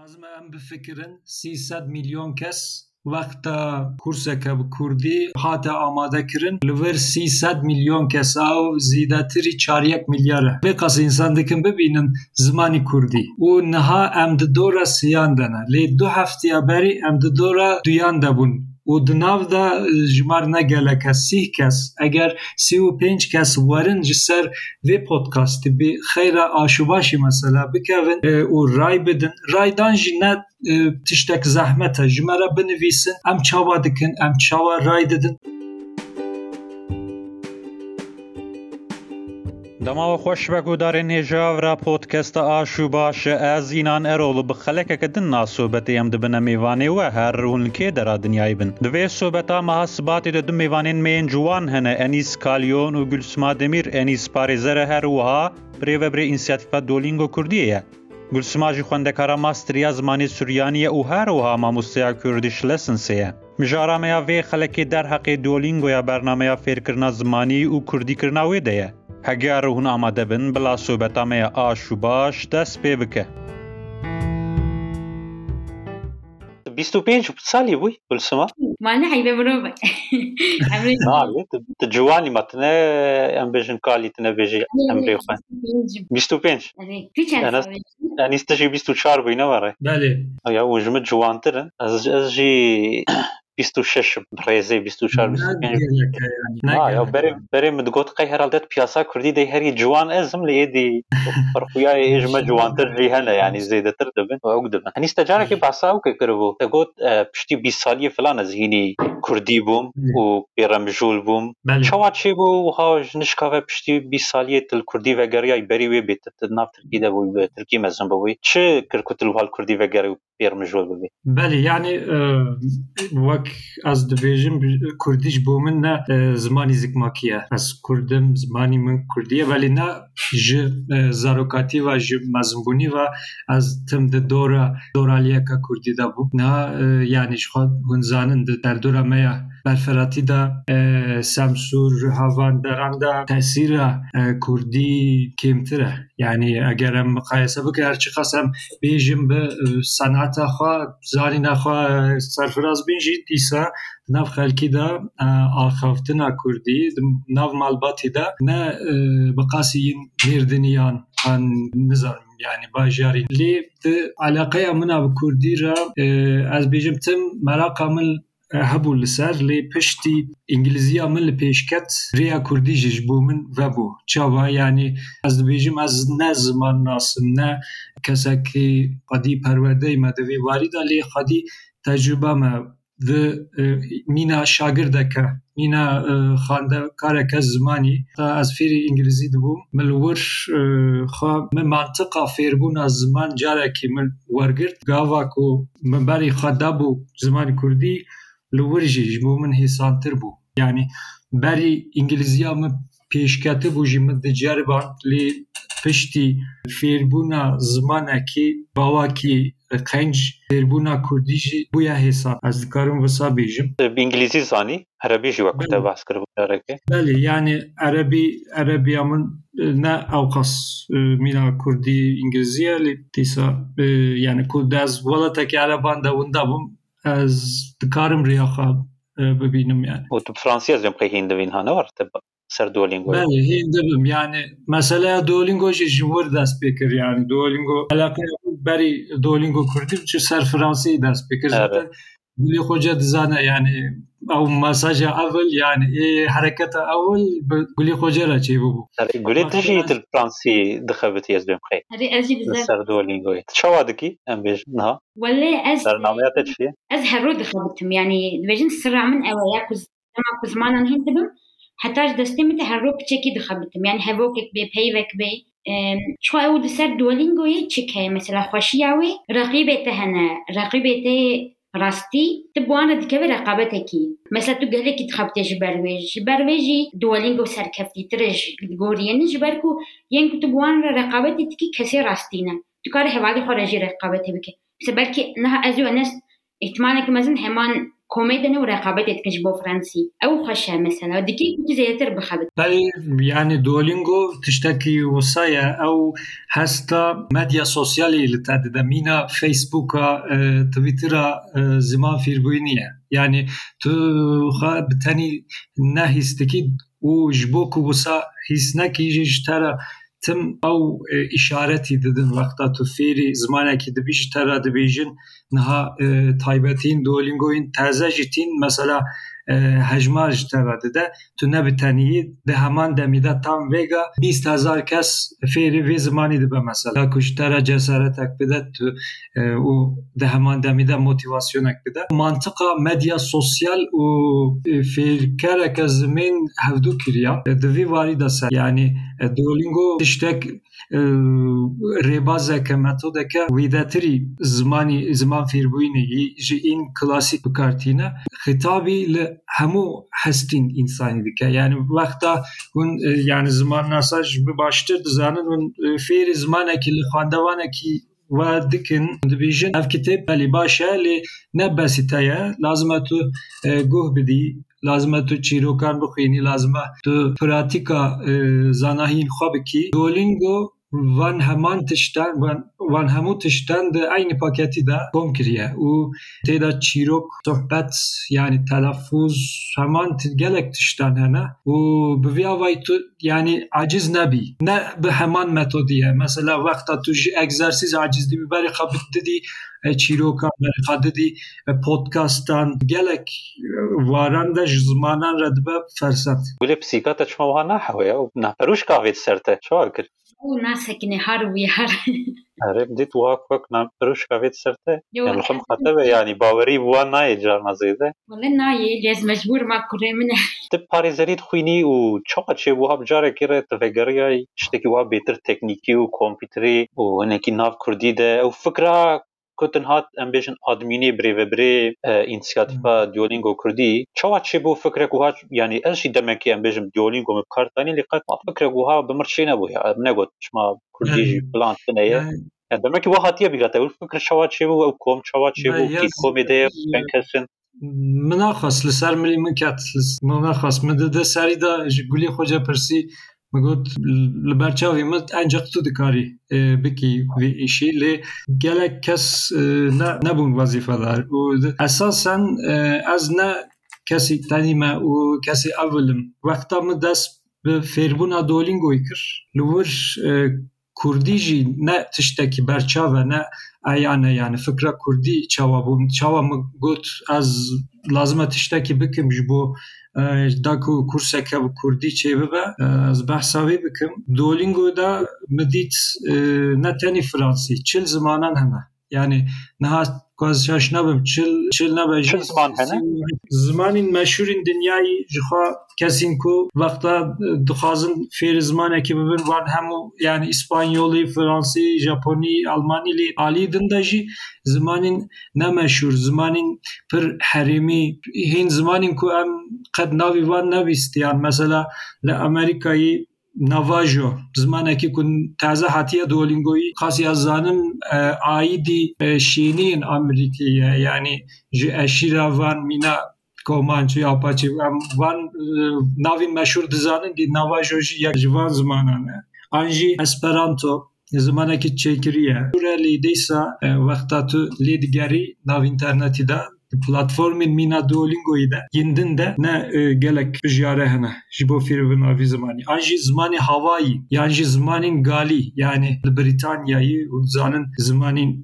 لازم ام بفکرن 300 میلیون کس وقتا کورسەکە بە کوردی هاتە ئامادەکردن لەڤەر 300 میلیۆن کەسا و زیدەتری چاریەک میلیارە بێ قەس ئینسان دکن ببینن زمانی کوردی و نەها ئەم دۆرە سیان دەنە لێ دو هەفتیا بەری ئەم دۆرە دویان دەبوون و د دا جمار نه ګاله کس اگر 35 کس ورنج جسر وی پودکاست بی خیره آشوباشی مثلا بکوین او رای بدن رای دانجی جنه تشتک زحمت جمره بنویسن ام چاوا دکن ام چاوا رای ددن دەماوە خۆش بە گودارێن هێژاورا پۆتکەستە ئاش و باشە ئازینان ئەرۆڵ بە خەلەکەکە دن ناسۆبەتی ئەم دبنە میوانێوە هەر ڕوونکێ دەرا دنیای بن. دوێ سۆبەتا مەها سباتی دەدم میوانێن مێن جوان هەنە ئەنیس کالیۆن و گولسما دەمیر ئەنیس پارێزەرە هەروەها برێوە برێ ئینسیاتیفا دۆلینگۆ کوردیەیە گولسماژی خوێندەکارە ماستریا زمانی سوریانیە و هەروەها مامۆستەیە کوردیش لەسنسەیە مژارامەیە vê xelekê derheqê dolîngoya bernameya fêrkirina zimanî û kurdîkirina wê de ye heger hûn amade bin bila sobeta me ya aş û baş dest pê bike 25 جبت لي وي بالسما مالنا حيبه بروبا نعم تجواني ماتنا أم باش كالي تنا بيجي ام بي وخان 25 أنا أنا استجي 24 بينا ورا بالي يا وجمت جوان ترن. أزجي 26 ڕێزەی 24 بەرێ مدگوت قەی هەرالدەت پیاسا کوردی دەی هەری جوان ئەزم لە ئێدی پڕخویای هێژمە جوانتر لی هەنە ینی زیدەتر دەبن. ئەوک دەبن. هەنیستە جارێکی باساوکە کردبوو دەگوت پشتی بی سالی فلانە زیینی کوردی بووم و پێرەمژول بووم. چاوا چی بوو هاژ نشکاوە پشتی بی سالیە تل کوردی وەگەریای بەری وێ بێت نافترکی دەبووی بە ترکی مەزم بەوەی چ کرکوتل هەال کوردی وەگەری و پێرمژۆ ببێ بەلی یعنی وەک ئەس دەبێژم کوردیش بۆ من نە زمانی زیکماکیە. ئەس کوردم زمانی من کوردیە. بەلی نە ji zarokatî ve ji mezimbûnî ve ez tim di dora doraliyeka Kurdî de bû na yani ji xwe hunzanin di derdora me ya e yanî eger em miqayese bike her çi qas em bêjim bi senata xwe zanîna xwe serfiraz bin jî dîsa nav xelkî de axaftina Kurdî nav malbatî de ne bi qasî yên mêrdiniyan an nizanim yani bajarî lê alaqeya min bi Kurdî re ez bêjim tim meraka min هەبوو لەسەر لێ پشتی ئینگلیزیە من لە پێشکەت ڕیا کوردیژش بوو من بەبوو چاوا ینی ئەس دەبێژم ئەس نە زمان ناسم نە کەسەکی قەدی پەروەدەی مەدەوێ واریدا لێ خەدی تەجوبەمە مینا شاگردەکە مینا خاندە کارەکە زمانی. تا ئەس فێری ئینگلیزی دەبووم ملوەر من ماتقا فێربوون ئە زمان جارێکی من وەرگرت. گاواک و منباری خەدا بوو زمانی کوردی. Li wir jî ji bo min hêsantir bû yanî berî îngilîziya min pêşketibû jî min diceriban lê piştî fêrbûna zimanekî bawakî qenc fêrbûna Kurdî jî bûye hêsan ez dikarim wisa bêjim bi îngilîzî zanî erebî jî wek te behs kiribû carekê Belê yanî erebî erebiya min ne qas mîna Kurdî îngilîzî ye lê dîsa yani ku ez welatekî ereban de winda bûm از دکارم ریا خواب ببینم یعنی. و تو فرانسی از که هندوین هانه وارد سر دولینگو. بله هندویم یعنی مسئله دولینگو جمهور دست بکر یعنی دولینگو علاقه بری دولینگو کردیم چه سر فرانسی دست بکر آره. زدن بلی خوجه دزانه یعنی او مساج اول یعنی يعني ايه حركه اول قولي خوجيرا تشي بوبو قولي انت شي الفرنسي دخبت يا زلمه خي هذه اجي بزاف سر دولينغو تشوا دكي ام بيج نها ولا از نعميات شي از هرو دخبتهم يعني بيجن السرع من اوايا كوز ما كوز ما نهندبم حتى اش دستي متى هرو بتشكي دخبتهم يعني هبوكك بي بيفك بي شو او دسر دولينغو يتشكي مثلا خوشياوي رقيبته هنا رقيبته راستی تبوانە دکەوێ رەقابەتێکی مەسە تو گەلێکی تخەبتێ ji بەروێژ. ji بەروێژی دووەلینگ و سەرکەفتی ترژ گۆریێن ji بەر و یەن تو بوان رەقابەتی تکی کەسێ ڕاستینە تو کار هێوالی خۆرەژی رەقابەتێ بکە. سە بەلکی نها ئەزوە نست احتمالێک مەزن هێمان کۆمیدە نە و ڕقابەتێت کەش بۆ فەنسی ئەو خەشە مەسەلا دیکەی زیاتر بخەبت یانی دۆلینگۆ تشتێکی وسایە ئەو هەستە مەدیا سوسیالی لە تادەمینە فەیسبووکە تویترە زمان فیربووی نییە. یعنی تو بتەنی نەهیستکی و ji bo ku wisa hîsnekî jî ji te re نهيستكي و جبوك وصا هيسنك يجي جتارا تم او اه، اشارتي ددن وقتا تو فيري زمانكي دبيش ترى دبيجن نها اه، تایبەتین دۆلینگۆین تازە ژیتین مەسەلا هجمار جتواده ده تو نبی تنیی به همان دمیده تام ویگا بیست هزار کس فیری وی زمانی ده بمثلا کشتر جسارت اک تو او ده همان دمیده موتیواسیون اک بده منطقا مدیا سوسیال او فیرکر اک زمین هفدو کریا دوی واری ده سر یعنی دولینگو تشتک rêbazeke metodeke wîdetirî zimanî ziman fêrbûyînê ji în klasîk bikartîne xitabî li hemû hestên însanî dike. Yani wexta hûn yani zimanasa ji bi baştir dizanin hûn fêrî zimanekî li xwendevanekî ve dikin dibêjin ev kitêb belî baş e lê ne besî te ye lazim e tu guh bidî lazim e tu çîrokan bixwînî lazim e tu pratîka zanahiyên xwe bikî. Duolingo van heman tiştan van hemû tiştan di aynı paketî de kom kiriye û têda çîrok sohbet yani telaffuz heman gelek tiştan hene û bi vî yani aciz nebî ne bi heman metodiye mesela wexta tu ji egzersîz aciz dibî berê xwe didî çîrokan berê xwe didî podcastan gelek waran de ji zimanan re dibe fersend Gulê pisîka te çima wiha û naperûş kavê di ناسكني هاروي هر عرب ديت واك واك نام روش كافيت سرته يعني الخم خطبه يعني باوري بوا ناي جار نزيده والله ناي لازم مجبور ما كره منه تب باريزريت خويني و چوقا چه بوا بجار كيره تفگريا تشتكي بوا بهتر تكنيكي و كمبيوتري و هنكي ناف كردي ده او کوتن هات ئەم بێژن ئادمینی برێڤبرێ ئینسیاتیفا دیۆلینگۆ کوردی چاوا چێ بۆ فکرێک وهاش ینی ئەشی دەمەکی ئەم بێژم دیۆلینگۆ بکارتانی لقەت فکرێک وها بمرچێ نەبووی نەگوت چما کوردیژی پلانتنەیە دەمەکی وه هااتە بگاتە فکر چاوا چێ بوو؟ ئەو کۆم چاوا چێ بوو؟ کۆمێدەیە کەسن مناخواست لەسەر ملی من کات مناخواست من دە ساریدا گولی خۆجە پرسی ket min naxwast min dide serî da ji gulê xwe pirsî min got li ber çavê min encaq tu dikarî bikî vê îşî lê gelek kes nebûn wezîfedar û esasen ez ne kesî tenî me û kesî evilim wexta min dest bi fêrbûna Duolingoyê kir li wir Kurdî jî ne tiştekî berçav e ne eyane yani fikra Kurdî çawa bû çawa min got ez lazim e tiştekî bikim ji داک و کورسەکە بە کوردی چێ ببە ئەس بەساوی بکەم. دۆلینگۆدا مدیت نەتەنی فرانسی چل زمانان هەمە. یعنی نها zimanan hene yani niha ku ez şaş nebim çil çil nebe jî Çil ziman hene? zimanên meşhûrên dinyayî ji xwe kesên ku wexta dixwazin fêrî zimanekî bibin wan hemû yani İspanyolî, Fransî, Japonî, Almanî lê alî din de jî zimanên nemeşhûr, zimanên pir herêmî hên zimanên ku em qet Navajo. Zimanekî ku taze hatiye Duolingoyî qasî ez zanim aîdî şîniyên Amerîkî ye yani ji eşîra van mîna Komançı Apaçı em van navên meşhûr dizanin dî Navajo jî yek ji van zimanan e an jî Esperanto zimanekî çêkirî ye re platformên mîna Duolingoyê de yindin de ne gelek bijare hene. Ji bo fêrvin avî zimanî an jî zimanê havayî yan yani li Britanyayê û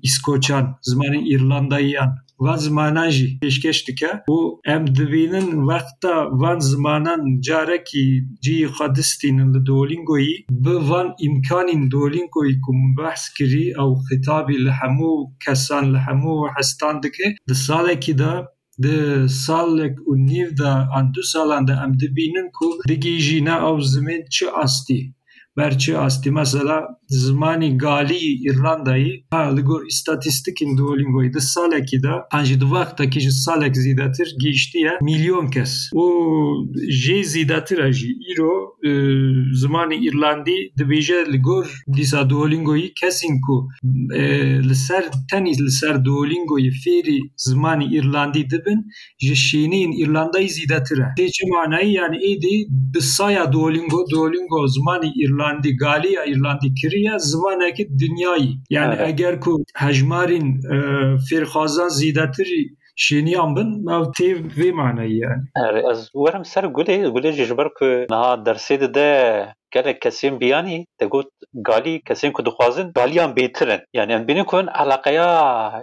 İskoçan zimanên İrlandayiyan van zimanan jî pêşkeş dike û em dibînin wexta van zimanan carekî ciyê xwe distînin li Duolingoyî bi van îmkanên Duolingoyî ku min behs kirî ew xitabî li hemû kesan li hemû hestan dike. Di salekî de di salek û nîv de an du salan de em dibînin ku digîjîne ew zimên çi astî? برچی استی verčasti mesela zmani gali İrlanda'yı, Irlandai ligor istatistikin Duolingo'yu da saleki da hangi dvakta kişi salek zidatir geçtiye milyon kez. O je zidatir aji iro e, zmani İrlandi dvije ligor disa Duolingo'yu kesinku e, liser tenis liser Duolingo'yu feri zmani İrlandi dibin je şinin İrlandai zidatire. Teçi manayı yani edi disaya Duolingo Duolingo zmani İrlandi Irlandi Galiya, Irlandi Kiriya zivana ki dünyayı. Yani evet. eğer ku hejmarên e, fêrxwazan zîdetir şeniyan bin ev tê vê maneyî yani. Evet, ez werim ser gulê, gulê ji ku niha dersê dide gelek kesin biyanî te got gali kesin ku dixwazin galiyan bêtirin yani em bînin ku alaqeya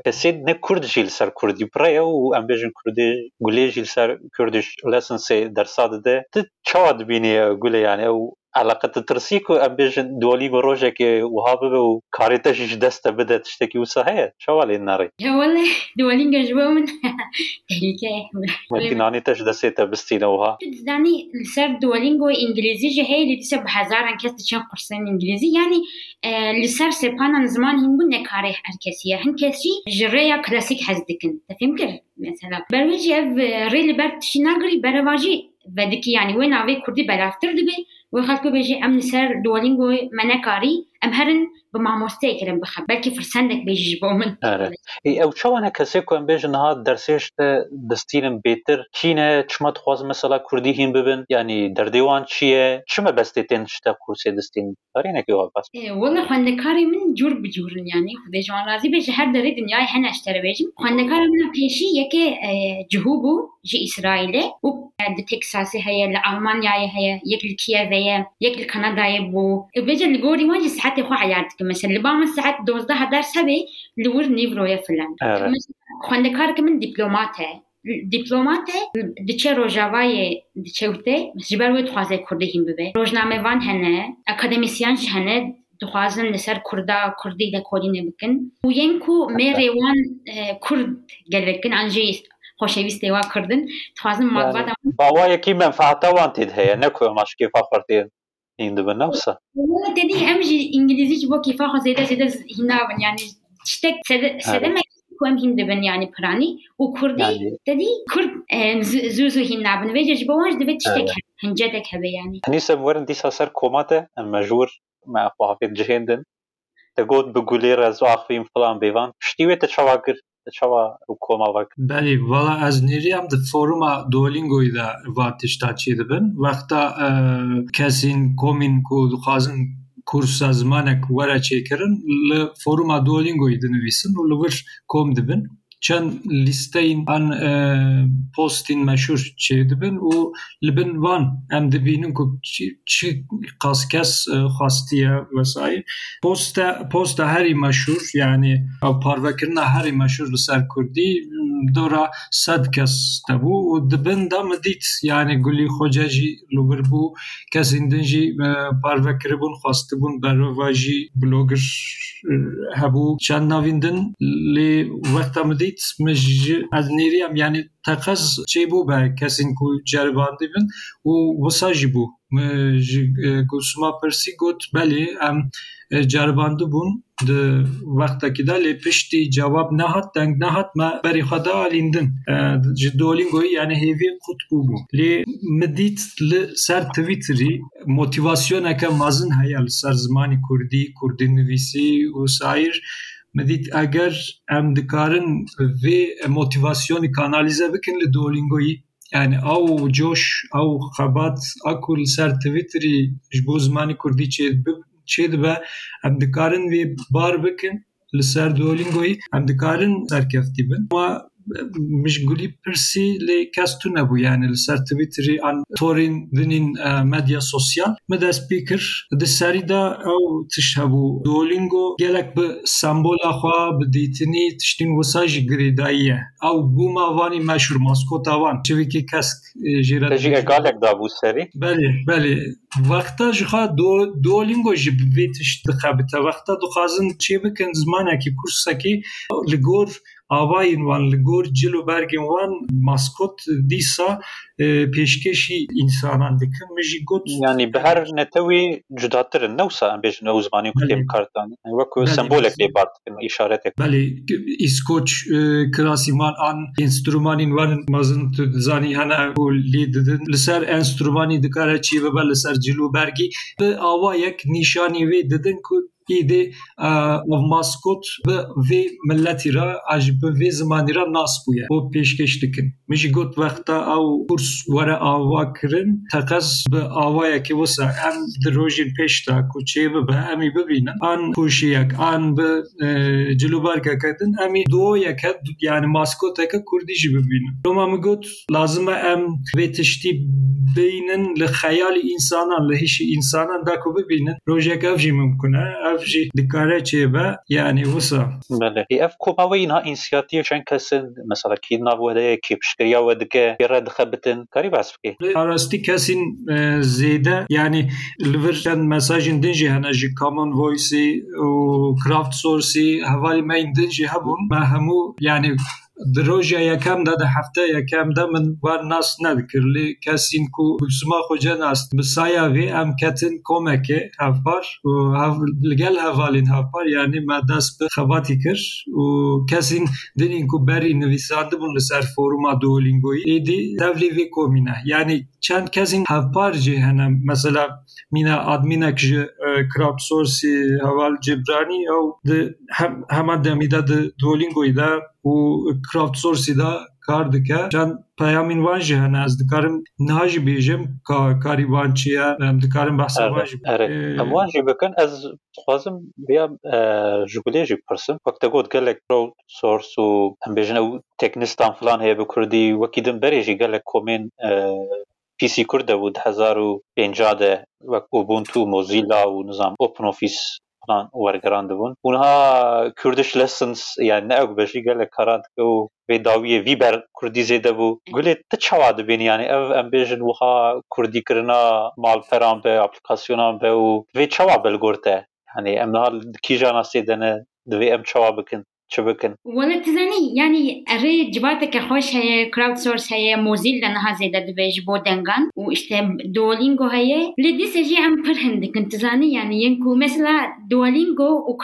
kesê ne kurd jî li ser kurdî pire ye û em bêjin kurdê gulê jî li ser kurdiş lessonsê dersa dide tu çawa e yani ew علاقەتە ترسی و ئەم بێژن دۆلیگۆ ڕۆژێکی وها ببێ و کارێتەژیش دەستە بدەت شتێکی وسە هەیە. چاوا لێ نەڕێ دوۆلینگە ژ منانی تەش دەسێتە بستینەوەها دانی لەسەر دوۆلینگۆ ئینگلیزیژ هەیە لە دیسە بەهزاران کەس دچێن قرسن ئینگلیزی. ینی لەسەر سێپانان زمان هین بوون نەکارێ هەرکەسیە هەن کەسی ژڕەیە کلاسیک حەز دکن. تەفیم کرد مثلا. بەروێژ ئەڤ ڕێ لەبەر تشی ناگری بەرەواژی بەدکی ینی وێ ناوەی کوردی بەلافتر دەبێ. वो खास को भेजे अमनसर मैंने कारी ئەم هەرن بە مامۆستەیەکردن بخە بەلکی فرسەندێک بێژیش بۆ من. ئەو چاوانە کەسێک کۆم بێژن هاات دەرسێشتە دەستیرم بێتر چینە چمەت خواز مەسەلا کوردی هیم ببن؟ ینی دەردەیوان چییە؟ چمە بەستی تێن شتە کورسێ دەستین؟ هەرێنێکی باس. وەڵە خوێندەکاری من جوور بجوورن ینی خودێژوان رازی بێژ هەر دەری دنیای هەنەشتەرە بێژم. خوێندەکارم منە پێشی یەکێ جهوو بوو ji İsrailê û di Teksasê heye li Almanyayê heye yek li Kievê ye yek li Kanadayê bû. Bêje li gorî wan ji sehet ساعتي خو عيادتك مثلا اللي بعمل ساعات دوزده هدار سبي لور نيفرويا فلان. خوندكارك من دبلوماتي دیپلۆماتێ دچێ ڕۆژاوایە دچەوتێ جبەر وێ خوازای کوردیهیم ببێ. ڕۆژنامەوان هەنە ئەکادمیسیان هەنە دخوازن لەسەر کووردا کوردی لە کۆدینە بکن. و یەن و مێ ڕێوان کورد گەلکن ئەنجێ خۆشەویستێوا کردن. توازن ماڵبات باوایەکی منفاعتەوان تێت هەیە نەکوێ ماشکی فاخوارتێن باوا یکی منفعتا وان تید هیا نکو اماش کیفا خورتین این دو نفسه dedî em jî îngilîzî ji bo kîfa xwe zêde zêde hînabin yani tiştek sedemek ku em hîn dibin yani piranî û Kurdî یعنی dedî Kurd e, zû zû zû hîn nabin vê ji bo wan ji divê tiştek hebe hincedek hebe yani هنیسه ورن دیسا سر کوماته ام مجور ما خواهفید جهندن تگوت بگولی رزو اخویم فلان بیوان پشتیوی تچوا گر تچوا رو کوما وک بله والا از نیریم د فوروما دولینگوی دا واتش تا چی دبن وقتا کسین کومین کو دخوازن کورس زمانک ورا چیکرن ل فوروما دولینگوی دنویسن و لور کوم دبن چند لیستین ان پوستین مشهور چی دبن و لبن وان ام دبینن کو چی چی قاس کس خواستیه وسایل پوستا پوستا هری مشهور yani او پاروکرنا هری مشهور لسر کردی دورا صد کس تبو و دبن دا مدیت yani گلی خوجه جی لوگر بو کس اندن جی پاروکر بون خواست بون بروا جی بلوگر ritmizh ez nêriyam yani teqez şey çêbû be kesên ku ceribandîbin û wisa jî bû ee, ji e, Gosuma Persî got belê em e, ceribandî bûn di wextekî de lê piştî cevab nehat deng nehat me berê xwe de alîndin ee, ji yani hêvê qut bûbû lê min li ser Twitterî motivasyoneke mezin heye li ser zimanê Kurdî, Kurdî nivîsî û me ditë ager em dikarin vê e, motivasyonê kanalîze bikin yani ew coş ew xebat a ku li ser Twitterê ji bo zimanê Kurdî çê çê dibe em bar bikin li ser Duolingoyê em dikarin serkeftî. Ama مشغولی پرسی لی کس تو نبو yani li ser Twitter'ı an torin dinin medya sosyal mede speaker di serî de ew tiş hebû Duolingo gelek bi sembola xwa bi dîtinî tiştîn wisa jî girêdayiye ew bûma vanî meşhur maskota van çivikî kesk jê galek dabû serî Belê belê وەختە ژخوا دۆلینگۆ ji bivê tişt dixebite wexta dixwazin çê bikin zimanekî kursekî li gor avayên wan li gor cil û bergên wan maskot dîsa pêşkêşî însanan dikin min jî got Yani bi her netewî cudatir in ne wisa em bêjin ew zimanê ku têm kardanî wekû sembolek lê bar dikin îşaretek Belê îskoç kirasîman an enstrûmanên wan mezin tu dizanî hene û lê didin li ser enstrûmanî dikare çî bibe li ser cil û bergî bi awayek nîşanî wê didin ku îdê ev maskot bi vê milletî re aj bi vê zimanî re nas bûye û pêşkêş dikin min jî got wexta ew kurs were ava kirin teqez bi awayekî wisa em di rojên pêş de ku çê bibe em ê bibînin an kuşiyek an bi cilûbergeke din em ê duoyeke yani maskoteke kurdî jî bibînin Roma min got lazim e em vê tiştî bînin li xeyalî însanan li hişî însanan da ku bibînin rojek ev jî mimkun e توشی دکارە چێبە یعنی وسە ئەف کۆمەوەی نا ئینسیاتی شەن کەسن مەسەڵکی ناوەدەیە کی پشکیاوە دکە گێرە دخەبتن کاری باس بکەیت ئاراستی کەسین زیدە. ینی لڤرشەن مەساژین دژی هەنەژی کامن ڤۆیسی و کرافت سۆرسی هەوای مەین دژی هەبوون. بە هەموو ینی درۆژە ده هفته یکم ده من ور ناس نەدکردلی کسین کو سوما خوجە وی ام کتن ئەم کەتن کۆمەکێ هەفبار لگل هەڤالین هەفبار یعنی مەدەست به خواتی کر و کسین دنین کو بری نویساندە بون لسر فۆروما دۆلینگۆی. ایدی دەولی وی کومینه یعنی چن کسین هەفبار جێ مثلا مینه مینە ئادمینەکژ کراپسۆرسی هەواڵ جێبرانی ئەو هەمان دەمیدا او و کراپسۆرسیدا کار دکه چەند پیامین وانژی هەنا ئەس دکارم ناژی بێژم کاری وانچیە ئەم دکارم بەسەژی بکەن از خوازم بیا ژگولێژی پرسم وەکتەگوت گلک پرۆ سۆرس و ئەمبێژنە و تەکنستان فلان هەیە بکردی کوردی وەکی دم بەرێژی گەلێک کۆمێن PC Kurd de bû di hezar û pênca de wek Ubuntu Mozilla û nizam OpenOffice falan wergeran dibûn û niha Kurdish lessons yani ne ew bejî gelek karan dike û vê dawiyê vî ber Kurdî zêde bû gulê çawa dibînî yani ev em bêjin wiha Kurdîkirina malperan be aplikasyonan be û vê çawa bilgor te yani em niha kîjana sêde ne divê em çawa bikin چه بکن؟ ولی یعنی اره جبات که خوش هی کراود سورس هی موزیل لنها زیده دو بیش بودنگان و اشته دولینگو هی. لدی سجی هم پر هندکن تزانی یعنی ینکو مثلا دولینگو و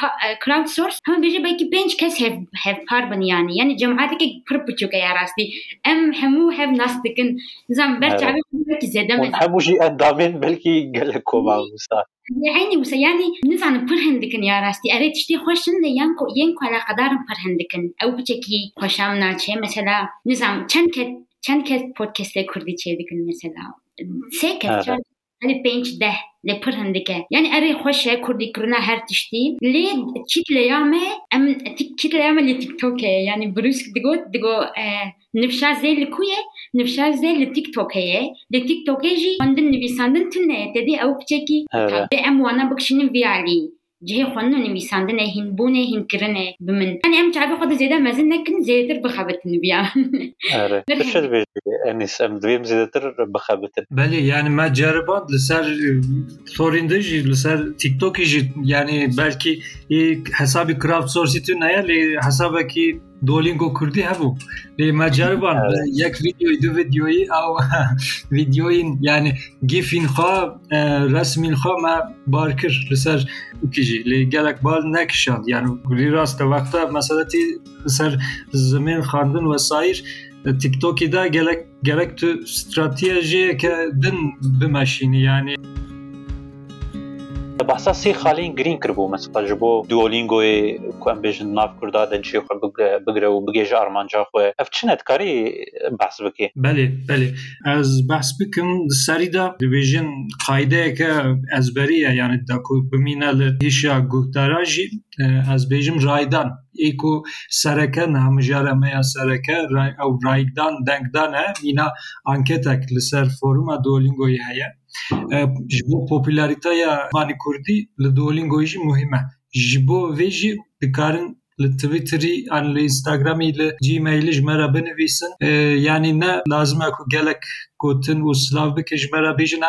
کراود سورس هم بیشه بایکی پنج کس هف, هف پار بن یعنی یعنی جمعاتی که پر بچوکه یا راستی. ام همو هف ناس دکن. نظام برچ عبی که زیده من هموشی اندامین بلکی گلکو باوستان یعنی عینی وسه یعنی نزانم پر هندکن یا راستی. اری تشتی خوشن ده یان یعنی کو یان کو علاقه دارم پر او بچکی خوشم ناچه مثلا؟ نزام چند که چند که پودکست کردی چه دکن مثلا؟ سه که آره. hani یعنی ده deh le pır یعنی اری خوشه کردی kurdi هر her لی Le لیامه ام em tik لیامه لی le توکه. یعنی brusque دگو دگو nifşa zeyli کویه. ku ye nifşa zê li tiktok heye li tiktokê jî xwendin nivîsandin tune ye tedî ew biçekî em wana bikişînin vî alî جهه خوانا نویساندن هین بونه هین کرنه بمن يعني ام تعرف خد زيادة مازن لكن زيادة بخابتن بيا اره تشد بيجي انيس ام دويم زيادة بخابتن بله yani ما جربات لسر sorinde jî li ser TikTokê jî yani belkî hesabî crowdsourcî tu neye دولینگو کردی هبو. ما جربان آره. یک ویدیوی دو ویدیوی او ویدیوی یعنی گیفین خوا رسمین خوا ما بار کر لسر کجی لی گلک بال نکشند یعنی گلی راست وقتا مثلا تی رسر زمین خاندن و سایر. تیک توکی دا گلک گلک تو استراتیجی که دن بمشینی یعنی بەسا سی خاالین گرین کربو مەسپە جبو دوولینګو دوۆلینگۆی کو ئەم بێژن ناف کووردا دەنچی او بگرە و آرمان جا خۆ اف چنت کاری بحس بکی؟ بله بله از بەس بکێ بەێ بەێ ئەس بەس بکەم یعنی د قایدەیەکە ئەزبەریە یانت داکو بمینە از هیشیا رایدان ئەس سرکه نام جاره میا سرکه رای او رایدان دنگدانه مینا انکتک لسر فۆرمە دولینگوی هیه e heye ji bo popülariteya manî Kurdî li Duolingoyê jî muhim e ji bo vê jî dikarin li Twitterî an li Instagramî li Gmailî ji me re binivîsin yanî ne lazim e ku gelek gotin û silav bikin ji me re bêjin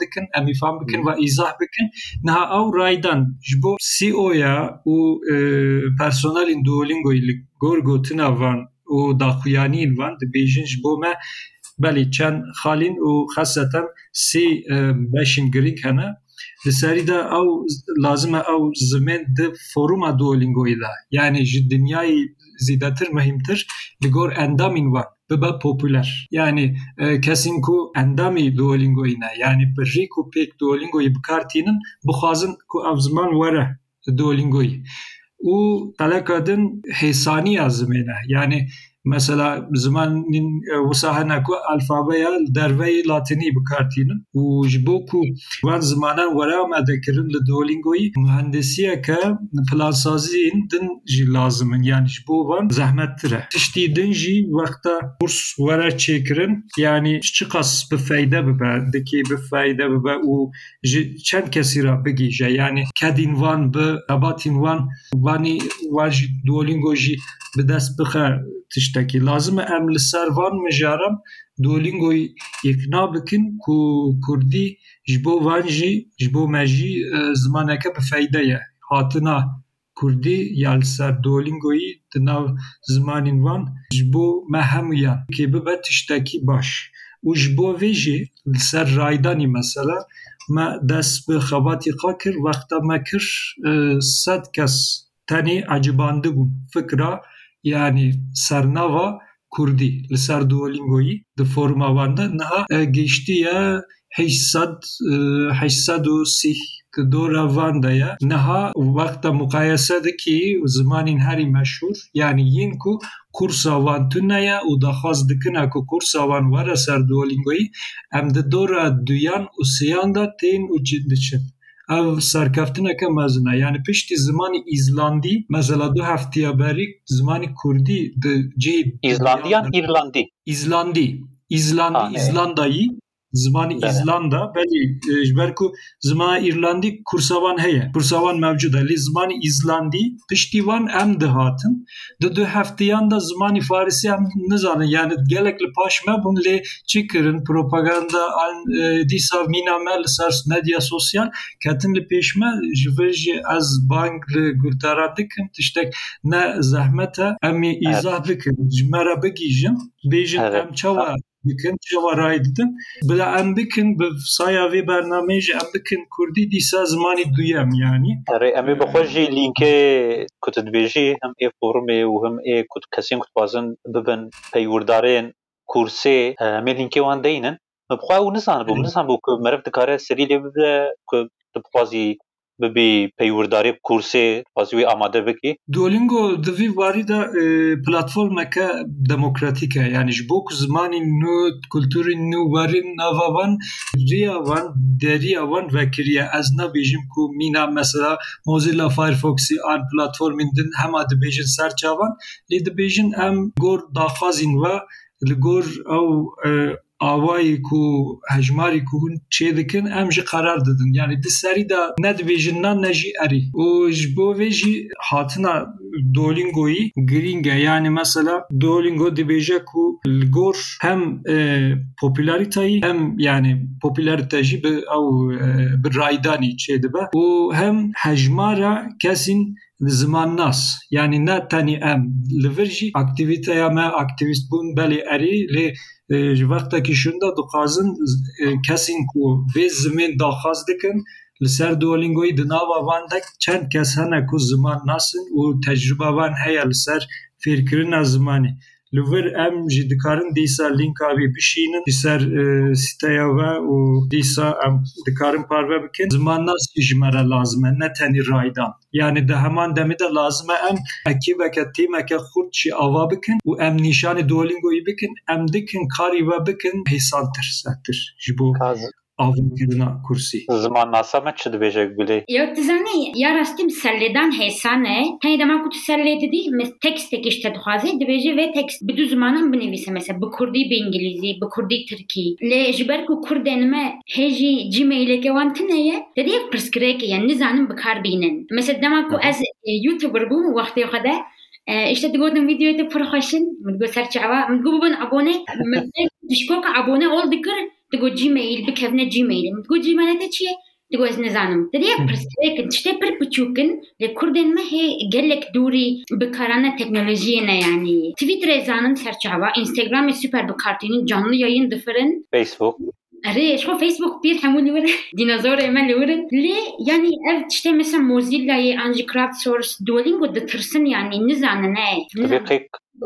dikin em îfam bikin ve îzah bikin. Niha ew raydan ji bo CEOya û personelên Duolingoyê li gor gotina van û daxuyaniyên van dibêjin ji bo me û xeseten sê beşên girîng hene. Li serî de ew lazim e ew zimên di foruma Duolingoyê de yanî ji dinyayê zêdetir mehîmtir li gor endamên wan bibe popüler. Yani e, kesên ku endamê Duolingoyê ne yani bi rêk û pêk Duolingoyê bikartînin bixwazin ku Duolingoyê. Û qeleka din hêsaniya zimê ne. Yani mesela zimanên wisa hene ku alfabeya derveyê latînî bikartînin û ji bo ku van zimanan were me dikirin li Duolingoyê mühendisiyeke plansaziyên din jî lazim in yani ji bo van zehmettir e. Tiştî din jî wexta kurs were çêkirin yani çi qas bi feyde bibe dikê bi feyde bibe û ji çend kesî re bigîje yani kedîn van bi ebatîn wan wanî wan jî Duolingo jî bi dest bixe tiştekî lazim e em li ser van mijaran Duolingoyê îkna bikin ku Kurdî ji bo van jî ji bo me jî zimaneke bi feyde ye. Hatina Kurdî ya li ser Duolingoyê di nav zimanên wan ji bo me hemûyan kê bibe tiştekî baş. Û ji bo vê jî li ser raydanî mesela me dest bi xebatî xwe kir wexta me kir sed kes tenê ecibandibûn. Fikra yani sernava Kurdî li ser Duolingoyê di foruma wan de niha heyşsed û sîh ki dora van de ye niha wexta muqayese dikî zimanên herî meşhûr yani yên ku kursa wan tune ye û daxwaz dikine ku kursa wan were ser Duolingoyê em di dora duyan û de û diçin. Ev serkeftineke mezin e yani piştî zimanî İzlandî mesela du heftiya berî zimanî Kurdî di cihê İzlandiyan İrlandî İzlandî İzlandî İzlandayî zimanî İzlanda. Belî ji ber ku zimana İrlandî kursavan heye. Kursavan mevcud e lê zimanî İzlandî piştî wan em dihatin di du heftiyan da zimanî Farisî em nizanin yani gelek li paş me bûn lê çi kirin propaganda an dîsa mîna me li ser medya sosyal. Ketin li pêş me ji vir jî ez bank li gurtara dikim. Tiştek ne zehmet e em ê îzah bikin ji me re bigîjin bêjin em çawa bikin çawa ray didin bila em bikin bi saya vê bernameyê jî em bikin Kurdî dîsa zimanî duyem yani Erê em ê bixwe jî lînkê ku tu dibêjî hem ê forumê û hem ê ku kesên ku dixwazin bibin peywirdarên kursê em ê lînkê wan deynin me bixwe ew nizanibû min nizanibû ku meriv dikare serî lê bibe ku tu bixwazî ببی پەیورداری کورسی پازوی ئامادە بکی؟ دۆلینگۆ دەوی واریدا پلتفۆرمەکە دموکراتیکە یانیش بۆ زمانی نو کولتوری نووارین ناوان ریاوان دەریاوان ڤکرە ئەس نەبێژیم کو مینا مەسەدا مۆزی لە فایرفۆکسی ئان پلتفۆرمین دن هەما دەبێژن سەرچاوان لێ دەبێژن ئەم گۆر داخوازین وە لە گۆر ئەو dibêjin awayê ku hejmarê ku hûn çê dikin em jî qerar didin. Yani di serî de nedibêjin nan ne jî erî. Û ji bo vê jî hatina Duolingoyî girîng e yani mesela Duolingo dibêje ku li gor hem popülaritayî hem yani popülarite jî bi ew bi raydanî çê dibe. Û hem hejmara kesên zimannas yani ne tenî em li vir jî aktivîteya me aktivîst bûn belê erî lê ji vextekî şûn de dixwazin kesên ku vê zimên daxwaz dikin li ser Duolingoyê di nava wan de çend kes hene ku ziman nasin û tecrüba wan heye li vir em jî dikarin dîsa lînka wê bişînin li ser sîteya we û dîsa em dikarin parve bikin. Ziman nas ji me re lazim e ne tenî raydan. Yani di heman demê de lazim e em ekîbeke tîmeke xurt jî ava bikin û em nîşanê Duolingoyê bikin em dikin karî we bikin hêsantir sertir ji bo avkirina kursî. Ziman nasa me çi dibêje gulê? Ya tizanî ya rastî selledan hêsane tenê dema ku tu sellê didî tekstek işte dixwaze dibêje vê tekst bi du zimanan binivîse mesela bi Kurdî bi İngilîzî bi Kurdî Tirkî lê ji ber ku Kurdên me hêjî Gmaileke wan tune ye dedî ev pirsgirêk yani nizanin bikar bînin. Mesela dema ku ez YouTuber bûm wextê xwe de işte digotin videoyu xweşin min digot serçava digot bibin abone dişkoka abone ol dikir digot Gmail bikevne Gmail. Min digot Gmail te ez nizanim dedî ev pirsgirêkin tiştê pir biçûkin lê Kurdên me hê gelek dûrî bikarana teknolojiyê ne yani Twitterê zanin serçava Instagramê süper bikartînin canlı yayın difirin Facebook. Arê şu Facebook bir hemû li wir dînozorê me li wirin lê yanî ev tiştê mesela Mozilla'yê an jî crowdsource Duolingo ditirsin yani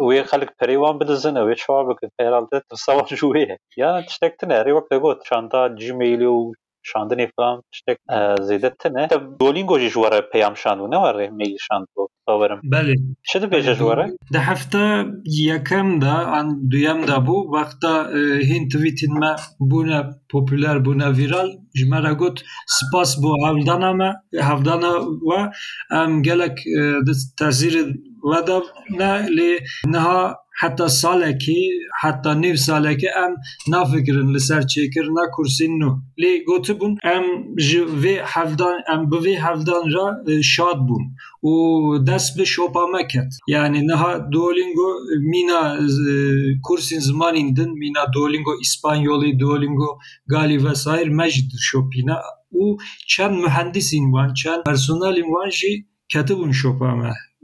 nizanin e Vê qêk wê xelek perê wan bidizin ew ê çawa bikin. Herhalde tirsa wan ji wê ye ya tiştek tune herî wek te got şanta Gmailê û şandinê falan tiştek zêde tune Duolingo jî ji were peyam şandû ne were mail şandû bawerim Belê. Çi dibêje ji were Di hefta yekem de an duyem de bû wexta hên tweetên me bûne popüler bûne vîral ji me re got spas bû hevdana me hevdana we em gelek di tesîrê we de ne lê niha heta salekî heta nêv salekê em nafikirin li ser çêkirina kursên nû lê gotibûn em ji vê hevdan em bi vê hevdan re şad bûn û dest bi şopa me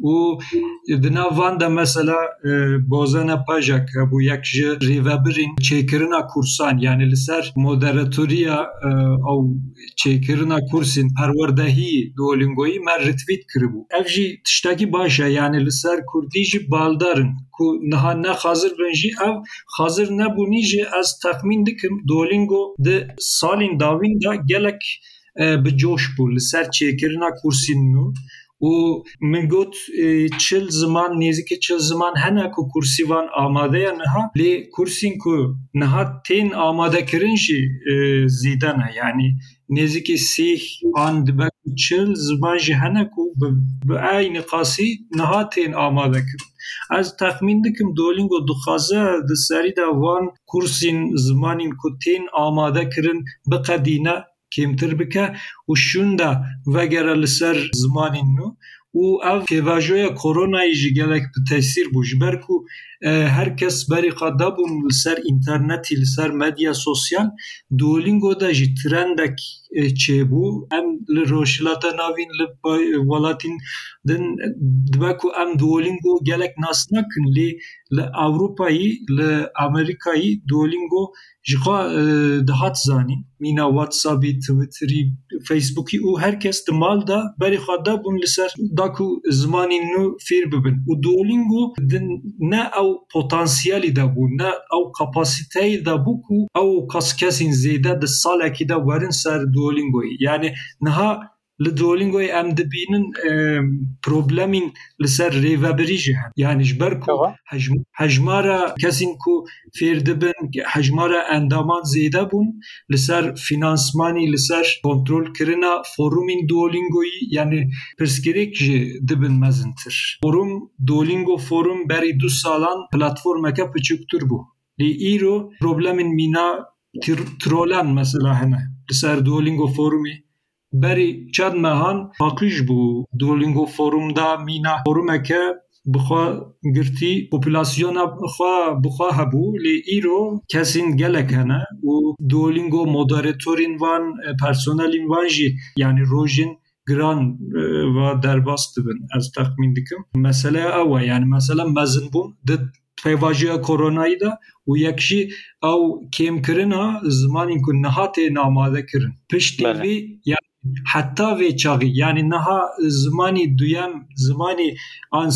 ket yani niha Duolingo mîna kursên zimanîn din mîna Duolingo İspanyolî Duolingo galî vesaîr me jî dişopîne û çend mühendisîn wan çend personelên wan jî ketibûn şopa me û di nav van de mesela bozena pajek hebû yek ji rêvebirên çêkirina kursan yani li ser moderatoriya ew çêkirina kursên perwerdehî Duolingoyî me retweet kiribû ev jî tiştekî baş e yani li ser Kurdî jî baldarin ku niha ne xazir bin jî ev xazir nebûnî jî ez texmîn dikim Duolingo di salên dawîn de gelek bi coş bû li ser çêkirina kursên nû û min got çil ziman nêzîkî çil ziman hene ku kursî wan amade ye niha lê kursên ku niha tên amadekirin jî zêde ne yani nêzîkî sêh an dibe ku çil ziman jî hene ku bi aynî qasî niha tên amadekirin ez texmîn dikim Duolingo dixwaze di serî de van kursên zimanîn ku tên amadekirin biqedîne kêmtir bike? Û şûn de vegere li ser zimanên nû. Û ev pêvajoya koronayê jî gelek bi tesîr bû ji ber ku herkes berî xwe dabûn li ser înternetî li ser medya sosyal Duolingo de jî trendek çêbû em li rojhilata navîn li welatîn din dibe ku em Duolingo gelek nas nakin lê li Ewropayî li Amerîkayî Duolingo ji xwe dihat zanîn mîna WhatsAppî Twitterî Facebookî û herkes di mal de berî xwe dabûn li ser. Da ku zimanên bibin. Û Duolingo ne ew potansiyelî de bû ne ew kapasiteyê de bû ku ew kas kesên zêde di salekî de werin ser Duolingoyê yani niha li Duolingoyê em dibînin problemên li ser rêvebirî jî hene yani ji ber ku hejmara kesên ku fêr dibin hejmara endaman zêde bûn li ser finansmanî li ser kontrolkirina forumên Duolingoyî yani pirsgirêk jî dibin mezintir. Forum Duolingo forum berî du salan platformeke piçûktir bû. Lê îro problemên mîna trolan mesela hene. Li ser Duolingo forumê berî çend mehan paqij bû Duolingo forumda mîna forumeke bixwe girtî popülasyona xwe bixwe hebû lê îro kesên gelek hene û Duolingo moderatorên wan personelên wan jî yani rojên giran ve derbas dibin ez texmîn dikim meseleya ew e yani mesela mezin bûn di pêvajoya koronayî de û yek jî ew kêmkirina zimanên ku niha tên amadekirin piştî vê heta حتی وی چاقی، یعنی نها زمانی دویم زمانی آن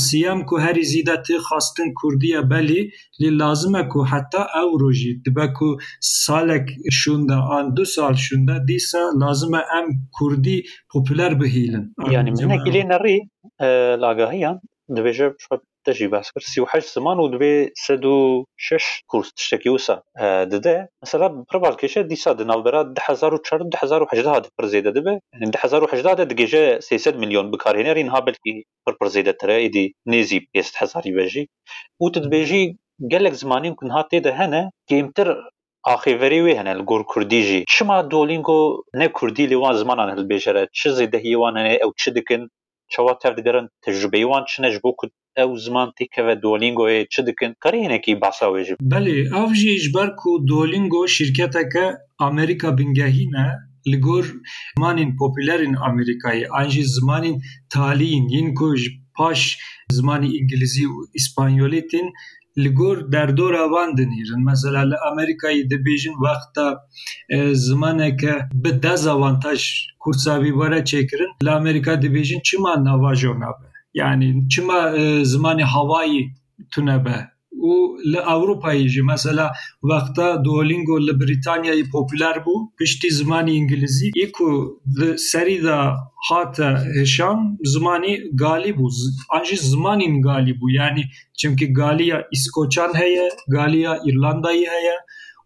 که هری زیدت خواستن کردیه بلی لی لازمه که حتی او روژی. دبه که سالک شونده آن دو سال شونده دیسا لازمه ام کردی پوپولر بهیلن. یعنی منه آره، گلی نری لاغاهی هم دویجه دەژی باس کرد سیح سمان و دوێ سە و شش کورس تشتێکی وسا. دەدە مەسەلا پربار کێشە دیسا دناوبرا 1970 پرزیدە دەبێ. 1970 دگەژە 300 میلیۆن بکارهێنەرین ها بەلکی پر پرزیدەتەرە ئیدی نێزی پێست هزاری بەژی و تدبێژی gelek zimanîn kun hatê de hene gêmtir axêverê wê hene li gor Kurdî jî çima dolîngo ne Kurdî lê wan zimanan hilbêjere çi zêdehiye wan hene ew çi dikin çawa tev digerin tecrübeywan çine ji bo ku ew ziman têkeve Duolingoyê çi dikin karî hinekî behsa wê jî Belê ev jî ji ku Duolingo şirketeke Amerika bingehîn e li gor zimanên popülerên Amerîkayê an jî zimanên ku paş zimanê îngilîzî û îspanyolê tên لگور در دور وان دنیرن مثلا لامریکایی دبیجن وقتا زمانه که به دزاوانتاج کورساوی وره چکرن لامریکا دبیجن چما نواجو نبه yani çima زمان هوایی تونه به o li Avrupa'yı mesela vakta Duolingo li Britanya'yı popüler bu. Piştî zimanî İngilizî yê ku li da hata heşan zimanî galî bû an jî zimanîn galî bû yani çünkü galiya İskoçan heye galiya İrlandayî heye.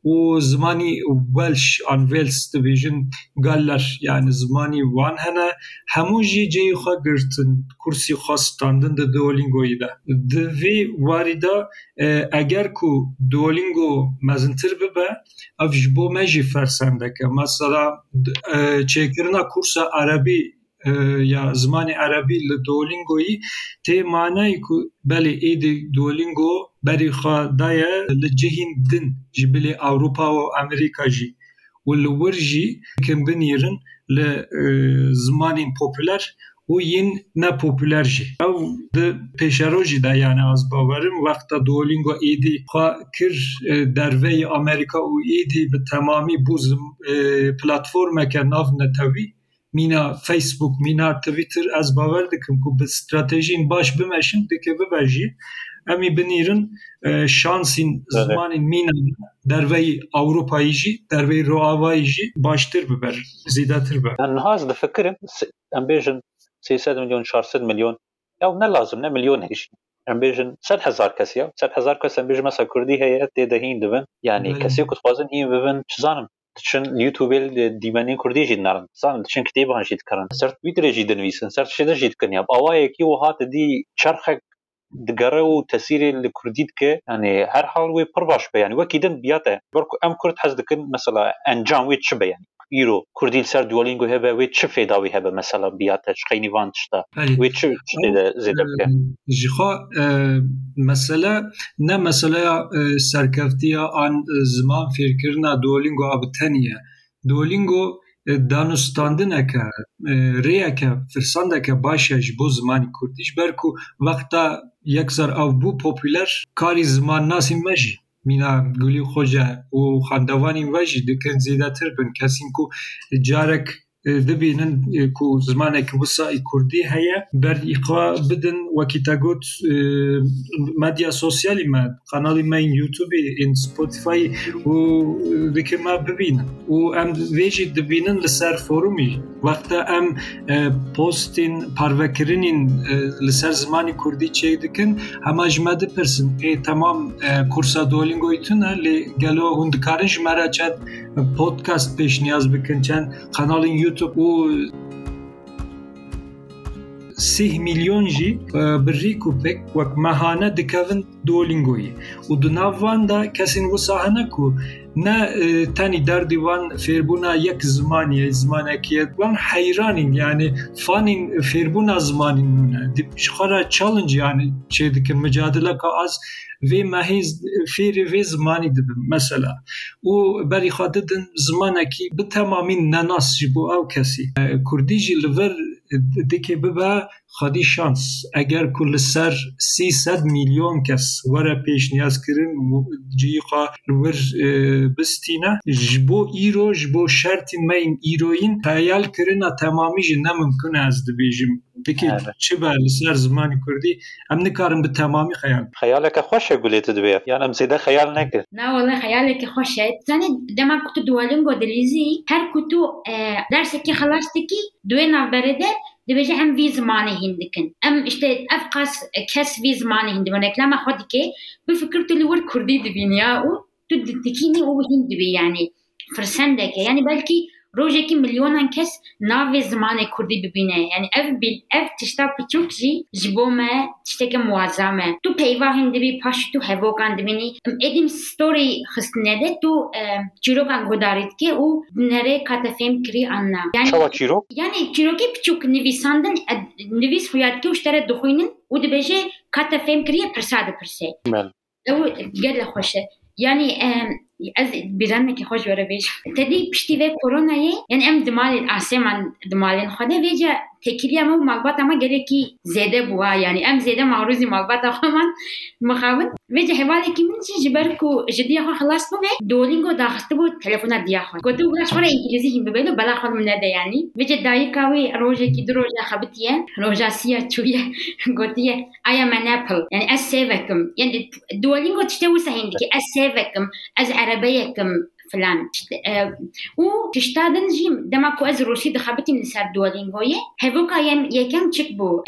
و زمانی ولش آن ویلز دبیجن گالر yani زمانی وان هنه همو جی جی خوا گرتن kursi خوا ستاندن د دولینگوی ده. د وی واردا اگر کو دولینگو مزنتر ببه اف جبو مجی فرسندکه. مثلا چیکرنا کورسا عربی یا زمانی عربی ل دولینگوی تی معنی کو بله ایدی دولینگو بری خوا دایه لجهین دن جبلی اوروپا و امریکا جی و لور جی کم بنیرن ل زمانین پوپولر و ین نه پوپولر جی او د پیشرو جی دا یعنی از باورم وقتا دولینگو ایدی خوا کر دروی امریکا و ایدی به تمامی بوز پلاتفورم که ناف نتوی مینا فیسبوک مینا تویتر ez bawer dikim ku bi stratejiyên baş bimeşin dike bibejî em î binîrin şansîn zimanên mina derveyî Avrupayî jî derveyî roavayî jî baştir biber zîdetir be nihaz difikirim em bêjin 300 milyon 400 milyon ew ne lazım ne milyon hêj embêjin sed hezar kesiya sed hezar kes embêj mesa Kurdî heye tê dehîn dibin yani kesê kutxwazin hîn bibin çizanim چون یوتیوبل دیمانی کوردی جید نرم سان چون کتابان جید کرن سر تویتر جید نویسن سر شده جید کنیم اوا یکی و هات دی چرخک دگەڕە و تەسیری لە کوردیت کە ئەێ هەر حاڵ وێ پڕ باش بەیان وەکی دن بیاتە. بەرکو ئەم کورد حەز دەکەن مەسەلا ئەنجام وێ چ بەیانی îro kurdîlser dualingo hebe wê çi fêda wî hebe mesela biyate ji xeynîvan tişta wê çi de zêde bike ee, ji xwe mesele ne meseleya e, serkeftiya an e, ziman fêrkirina dualingo a bi teniye. Dualingo e, danûstandineke rêyeke firsandeke baş e ji bo zimanê kurdî ji ber ku wexta yekser ew bû popûler karî ziman nasî me jî مینا گولی خۆجە و خاندەوانی وەژی دکن زیاتر بن. کەسین و جارێک دبینن کو زمانێک وسای کوردی هەیە بەریخوا بدن وەکیتا گوت مدیا سوسیالی me قناڵی me یوتوبی in سپۆتیفای و دکما ببینن. و ئەم وێژی دبینن لەسەر فۆرومی وەختە ئەم پۆستین پارڤەکردنین لەسەر زمانی کوردی چێ دکن هەماژمە دپرسن ئێ تەمام کورسا دۆلینگۆی تونە لێ گەلۆ هوندکارن ژمارە چەند پۆتکاست پێشنیاز بکن چەند قناڵین یوتوب و سه میلیۆن jî birîk û pek wek mehane dikevin dolîngoyê û di nav van da kesên wisa hene ku ne tenî derdî wan fêrbûna yek zimaniye zimanekiye wan heyranîn yani fanîn fêrbûna zimanîn hûne ji xwe re challenge yani çê dikin mücadeleka az vê mehêz fêrê vê zimanî dibin mesela û berî xwe didin zimanekî bi temamîn nenas ji bo ew kesî Kurdî jî li vir Euh, Dikebeba خادی شانس اگر کل سر 300 میلیون کس ور پیش نیاز کرن جیقا ور بستینا جبو ایرو جبو شرط میم ایروین تایل کرن تمامی جی نممکن از دبیجم دکی چی با سر زمانی کردی ام نکارم به تمامی خیال خیال که خوش گلیت دبی یعنی ام زیده خیال نکر نه والا خیال که خوشه زنی دما کتو دوالنگو دلیزی هر کتو درس که خلاص دکی دوی نابرده دبێژە ئەم وی زمانە هندکن ئەم شتێ ئەف قاس کەس وی زمانە هندی وەنەکلامە خۆدیکێ بفکرت لەوەر کوردی دبینیا و تو دتکینی و هند دبی یعنی فرسەندەکە. ینی بەلکی روجێکی ملیۆنان کەس ناوێ زمانی کوردی ببینێ ینی ئەف ئەف تشتا بچوک jî ji bo me tişteke muazzam e tu peyva hin dibî paş tu hevokan dibînî êdîm storî xistine de tu çîrokan gudarî dike û nerê kate fêm kirî anna Çawa çîrok yani çîrokê biçûk nivîsandin nivîs xuya dike û ji te re dixwînin û dibêje kate fêm kiriye pirsa dipirsê ew gele xweş e yani از بیرن که خوش بره بیش تدی پشتی و کرونا یه یعنی ام دمال من دمالین یعنی خوده ویجا تکلیه ما مقبات ما گره که زیده بوا یعنی ام زیده معروضی مقبات آخوا من مخابن و جه حواله که من چی جبر کو جدی آخوا خلاص بو می دولینگو داخسته بو تلفونا دیا خوا گوتو بلا شورا انگلیزی هم ببینو بلا خوا من نده یعنی. و جه دایی کاوی روژه که در روژه خبتیه روژه سیا چویه گوتیه آیا من اپل یعنی از سیوکم. یعنی دولینگو تشتیو سهندی که از سیوکم از عربیکم. فلان و تشتادن جي دما كو از روسي دخبتي من سر دولينغوي هفوكا يم يكم تشك بو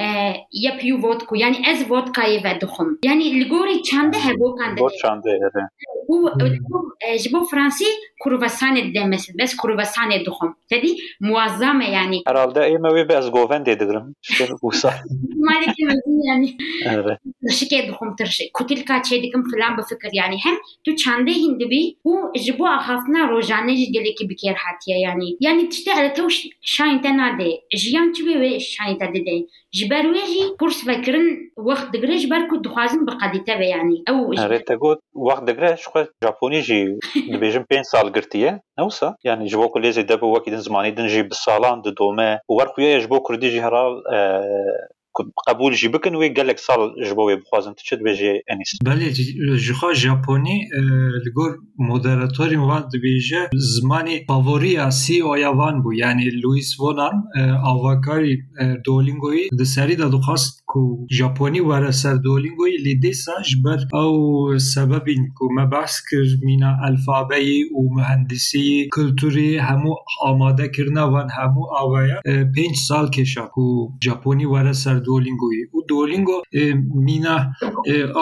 يبيو فوتكو يعني از فوتكا يفدخم يعني لغوري چانده هفوكا Bot çandı evet. و جبو فرنسي كروفاسان دمس بس كروفاسان دخم تدي موظمه يعني Herhalde emevi bez goven dedirim. İşte bu sa. مالك يعني Evet. ترشكي دخم ترشي كتلكا تشيدكم فلان هاتنا ڕۆژانە گەلێکی بکێر هااتە ینی ینی تشتە ئە تەوش شانتە نادێ. ژیان چ بێ شانتە دەدێ ji ber wê jî kurs vekirin wext digire ji ber ku dixwazin bi qedîte ve yanî ew te got wext digire xwe Japonî jî dibêjin pênc sal girtiye newsa yani ji bo kulêzê debe wekî din zimanî din jî bi salan didome wer xuya ji bo Kurdî jî hera قبول جي بكن وي قال لك صار جبوي بخوازن تشد بيجي انيس بله جخا جابوني لگور مودراتوری وان دبیجه زمانی فاوریا سی او یوان بو یعنی لوئیس وونان آواکاری دولینگوی د سری د دوخاست کو ژاپنی ورا سر دولینگو لی دیساش بر او سببین کو ما بحث کر مینا الفابه و مهندسی کلتوری همو آماده کرنا وان همو اوایا پنج سال کشا کو ژاپنی ورا سر دولینگو او دولینگو مینا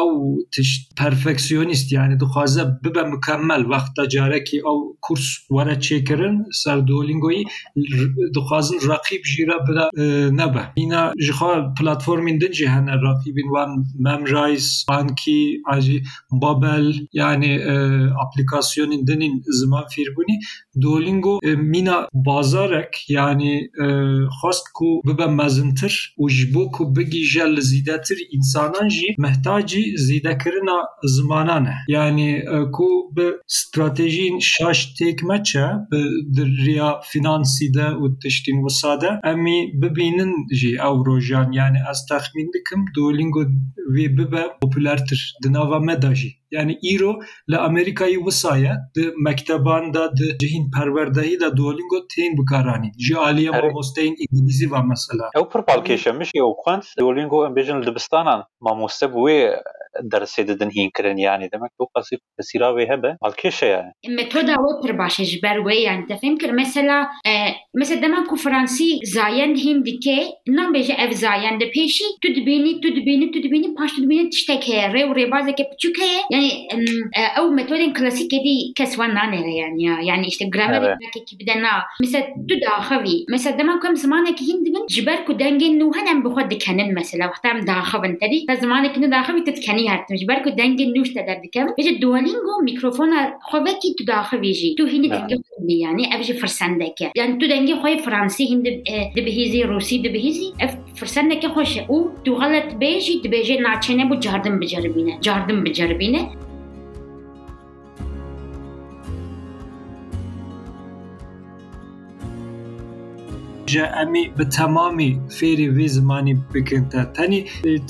او تش پرفکسیونیست یعنی دو خوازه به مکمل وقت جاره کی او کورس ورا چیکرن سر دولینگو دو خوازن رقیب جیره بدا نبه. مینا جخوا پلاتفورم jî hene raqîbên wan Memrise, Anki, acî Babel yani aplikasyonên dinên ziman fêrbûnî Duolingo mîna bazarek yani xwast ku bibe mezintir û ji bo ku bigîje li zîdetir însanan jî mehtacî zîdekirina zimanan e yani ku bi stratejiyên şaş têk meçe bi riya finansî de û tiştên wisa de em ê bibînin jî ew rojan yani ez texmîn dikim Duolingo vê bibe popülertir di nava yani îro li Amerîkayê wisa ye di mekteban de di cihîn perwerdehî de Duolingo tên bikaranîn ji aliye mamosteyên îngilîzî ve mesela. Ew pir balkêşemiş ew xwend Duolingo em bêjin li dibistanan mamoste wê dersê didin hînkirin yani demek o qasî fesîra wê hebe balkêşe yani. Metoda wê pir baş e ji ber wê yani te fêm kir. Mesela mesela dema ku Fransî zayend hîn dike nabêje ev zayend de pêşî tu dibînî tu dibînî tu dibînî paş tu dibînî tiştek heye rê û rêbazeke piçûk heye يعني او ميثود كلاسيك دي كسوان نانيرا يعني يعني اشتا جرامر كي بدنا مثلا تدا خوي مثلا دما كم زمانك هند بن جبر كو دنجن نو هنم بخو دكنن مثلا. وقت ام داخبن تدي زمانك نو داخبي تتكني هات جبر كو دنجن نوش تدر دكم بيجي دولينغو ميكروفون خوكي تدا خويجي تو هند يعني افجي فرسندك يعني تو دنجي خوي فرنسي هند دبهيزي روسي دبهيزي اف فرسندێکی خۆشە و او بێژی دبێژێ ناچێنێ بۆ جاردن بجربینە جاردن بجربینه، ئەمی بجربینه. تەمامی فێری وێ زمانی بکنتە تەنی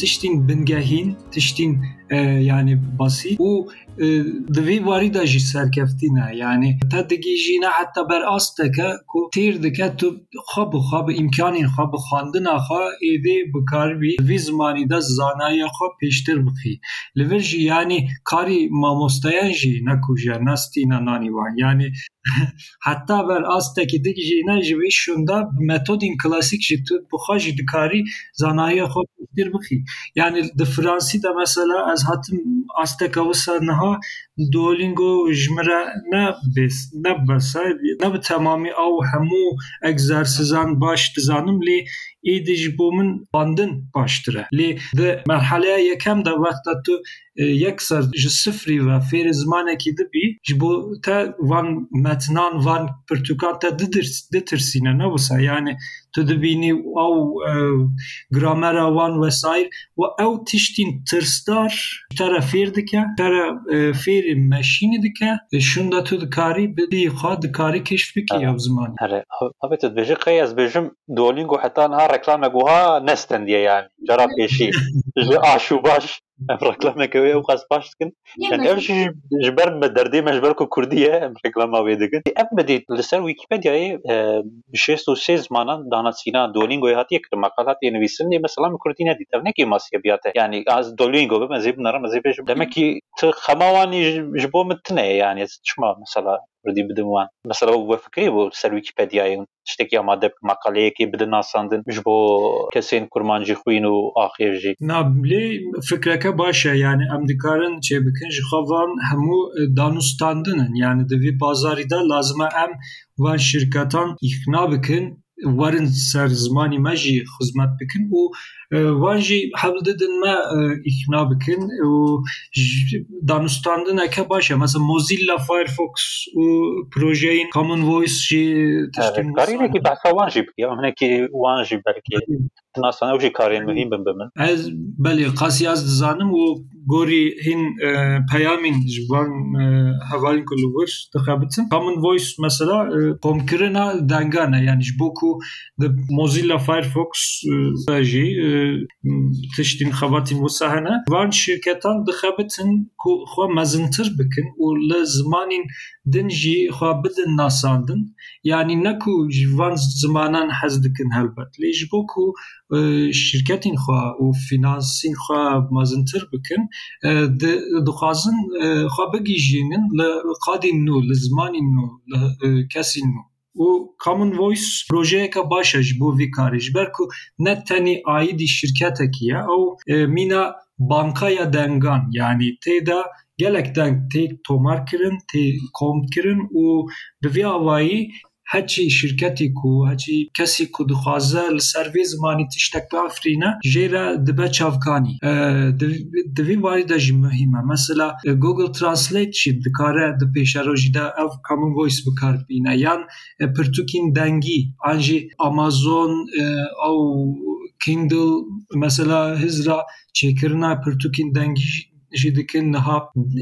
تشتین بنگاهین، تشتین یعنی بسی و دوی واری دا جی سرکفتینه یعنی تا دگی جینا حتی بر آسته که کو تیر دکه تو خواب خواب امکانی خواب خواندن آخا ایده بکار بی دوی زمانی دا زانای خواب پیشتر بخی لور جی یعنی کاری ماموستایان جی نکوجه نستی نانی وان یعنی حتی بر آسته که دگی جینا جوی شوندا متودین کلاسیک جی تو بخوا جی دکاری زانای خواب پیشتر بخی یعنی د فرانسی دا مثلا ez hatim asteka wisa niha Duolingo ji min re ne ne besa ne bi temamî ew hemû egzersizan baş dizanim lê ئیدش بۆ من باندن باشترە. لێ مەرحەلەیە یەکەمدا وەختە تو یەک سەر ji سفری ve fêrê zimanekî dibî ji bo te van metnan van pirtûkan te ditirsîne nebûsa yani tu dibînî ew gramera wan vesaîr û ew tiştîn tirsdar tere fêr dike tere fêrê meşînî dike şunda tu dikarî bidî xwa dikarî keşfikî ew ziman dibêje qey ez bêjim dolingo hetan ha ڕێکلام نەگوها نەستەندیە یان جارا پێشی ئاش و باش reklameke wê ew qas baş dikin yani ev jî ji ber me derdê me ji ber ku Kurdî ye em reklama wê dikin ev bedî li ser Wikipediayê bi şêst û sê zimanan danasîna Duolingoyê hatiye kirin maqal hatiye nivîsin lê mesela min Kurdî nedît ev nekî masiye biyate yani az Duolingo bim ez ê binarim ez ê bêjim demekî tu xema wanî ji bo min tune ye yani ez çima mesela Kurdî bidim wan mesela we fikirî bû ser Wikipediayê tiştekî amade bik maqaleyekê bidin nasandin ji bo kesên kurman jî xwîn û axêr jî Na lê fikreke baş e yani em dikarin çê bikin ji xwe van hemû danûstandinin yani di vî bazarî de lazim e em van şirketan îxna bikin werin ser zimanî me jî xizmet bikin û wan jî hewl didin me îxna bikin û danûstandineke baş e mesela Mozilla Firefox û projeyên Common Voice jî tiştên karînekî behsa wan jî bikî hinekî wan jî belkî nasane ew jî karên muhîm bin bi min Ez belê qasî ez dizanim û gorî hîn peyamên ji van hevalên ku li wir dixebitin Common Voice mesela komkirina dengan e yani ji bo ku di Mozilla Firefox jî تشتین خەباتی مساهەنە وان شرکتان دخەبتن خوا مەزنتر بکن و لە زمانین دنجی خوا بدن ناساندن. یعنی نەکو ژوان زمانان حەز دکن هەلبەت. لێ ji بۆ ku şirketên xwa û finansîn xwa mazintir bikin dixwazin xwa bigîjînin li qadên nû li zimanên nû li kesên nû û Common Voice projeyeke baş e ji bo vî karî ji ber ku ne tenî aîdî şirketekî ye ew mîna bankaya dengan. Yani tê de gelek deng tê tomar kirin tê kom kirin. Û bi vî هەچی شرکتی کو هەچی کەسی کو دخوازە لە سەروێ زمانی تشتێک بافرینە ژێرە دبە چاوکانی. دوی وای دەژی مهمە. مەسلا گوگل ترانسلیت چی دکارە د پێشەرۆژیدا ئەو کامون ڤیس بکاربینە. یان پرتوکین دەنگی. ئەنجی ئامازۆن ئەو کندل مەسلا هزرا چێکردنا پرتوکین دەنگی ژی دکن نها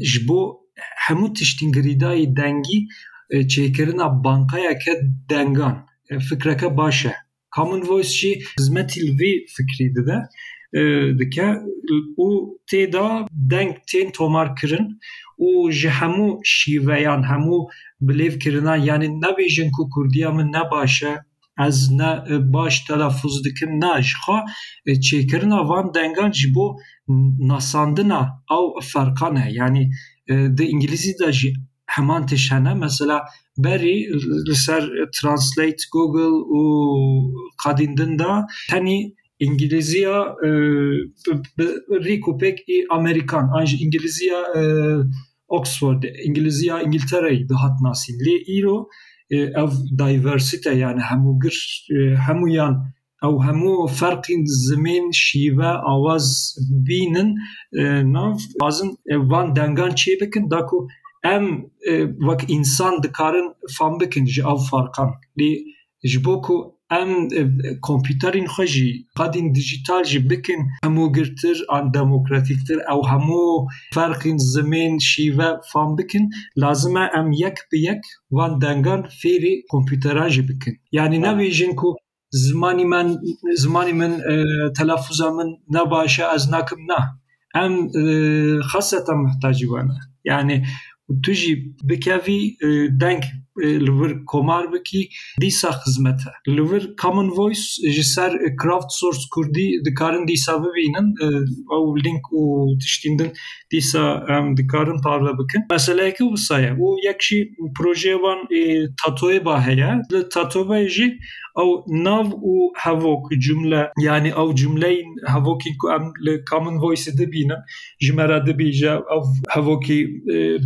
ji bo hemû tiştingîridayê dengî çêkirina bankayeke dengan. Fikreke baş e Common Voice jî hizmetî vê fikrî dide dike û tê da deng tên tomar kirin. Û ji hemû şîveyan hemû bilêvkirinan yani nebêjin ku Kurdiya ne baş e ez ne baş telafûz dikim na ji xwe çêkirina van dengan ji bo nasandina ew ferqan e. Yani di İngilîzî de jî heman tişt hene mesela berî li ser Translate Google û qadên din de tenî İngilîziya rîk û pêk ê Amerîkan an jî İngilîziya Oxford İngilîziya İngiltereyê dihat nasîn lê îro ev diversite yani hemû gir hemûyan ew hemû ferqên zimên şîve awaz bînin nav bazin van dengan çê bikin ئەم وەک ئینسان دکارن فام بکن ji ئەو فارقان. لێ ji بۆ ku ئەم کۆمپیوتەرین خۆژی قادین دیجیتال ji bikin هەموو girtir an demokratiktir ew hemû ferqîn zimên şîve fan bikin lazime em yek bi yek van dengan fêrê kompüteran jî bikin yani nebêjin ku زمانی من زمانی من تەلەفوزە من نەباشە ئەز ناکەم نا. ئەم خەسەتە محتاجیوانە یعنی e tu jî bikevî deng li vir komar bikî dîsa xizmet e. Li vir Common Voice ji ser Crowdsource Kurdî dikarin dîsa bibînin ew link û tiştîn din dîsa em dikarin parve bikin. Meseleyekî wisa ye? Û yek jî projeyê wan Tatoeba heye. Li Tatoebeyê jî ئەو ناو و هەڤۆک جملە یعنی ئەو جملەین هەڤۆکی کو ئەم لە کامن ڤۆیس دەبینە ژمارە دەبیژە ئەو هەڤۆکی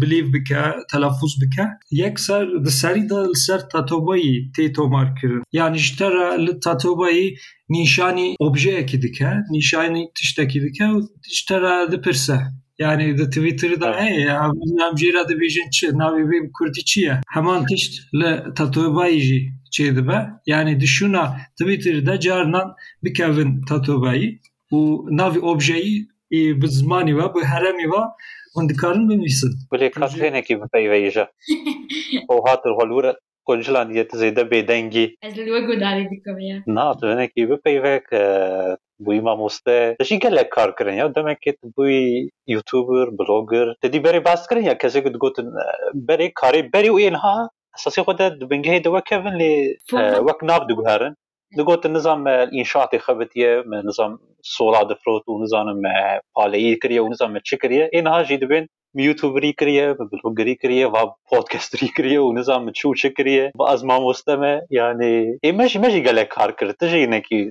بلیف بکە تەلافوز بکە. یەکسەر دەسەریدا سەر تاتۆبایی تێتۆمارکردن. یانیشتەرە لە تاتۆبایی نیشانی ئۆبژەیەکی دکە نیشانی تشتێکی دکە و تشتەرە دەپرسە. yani de Twitter'da hey ya nam jira de bijin çi navi bir kurdi çi ya hemen tişt le tatubayji jî çê dibe yani dişûna Twitter'da carinan bikevin Tatoebayê û navê objeyî bi zimanî ve bi heremî ve hûn dikarin binivîsin Gulê katrenekî bipeyvêje û hatir holwira Kocalan diyeti zêde bêdengî Ez li we gudarî dikim ya. na tu hinekî bipeyvek bûyî mamoste te jî gelek kar ya demekê tu bûyî YouTuber blogger te dî berê bas ya kesek digotin berê karê berê û ênha esasê أساسي غدا دبنجهي دوا كافن لي آه، وكناب دو هارن دقوت النظام الانشاطي خبتيه نظام الصورة دفروت ونظام بالي آه، كريا ونظام تشكريا ان هاجي دبن میوتوبری کریە بلوگری کریە و پۆتکەستری کریە و نزانم چوو چ کریە بە ئەزمان وەستەمە یانێ ئێمەش مەژی گەلێک کار کرد. تژینەکی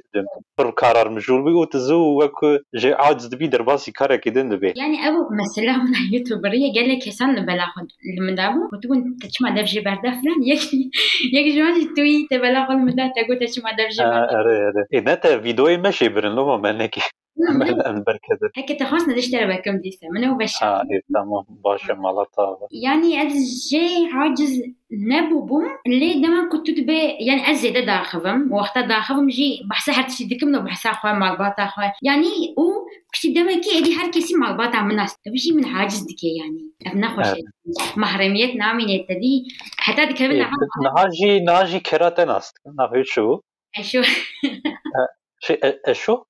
پر کارار مژور بی و تزوو وەک ژێ عاج دبی دەرباسی کارێکی دن دەبێت یعنی ئەو مەسلا یوتوبریە گەلێ کەسان لە بەلاخۆن لە مندابوو وتبوون تەچما دەبژێ بەردەفران یەک ژوانی توی تە بەلاخۆن مندا تەگوتە چما دەبژێ نەتە ویدۆی مەشێ برن لەمە منێکی نعم، مثلا بركز هكا تخص نشتري بكم ديسا منو باش؟ آه تمام باش على يعني از جي عاجز نبو بوم اللي دما كنت تبي يعني از زيدا داخفم وقت داخفم جي بحسا حد شي بحسا خو مع الباطا يعني أو كنت دما كي ادي هر كيسي مع الباطا من ناس تبشي من عاجز ديكي يعني. ابنا خوش آه. محرميات نعم، يعني نامين تدي حتى ديك إيه، نهاجي ناجي كراتي ناس نافي شو؟ اشو اشو آه، آه،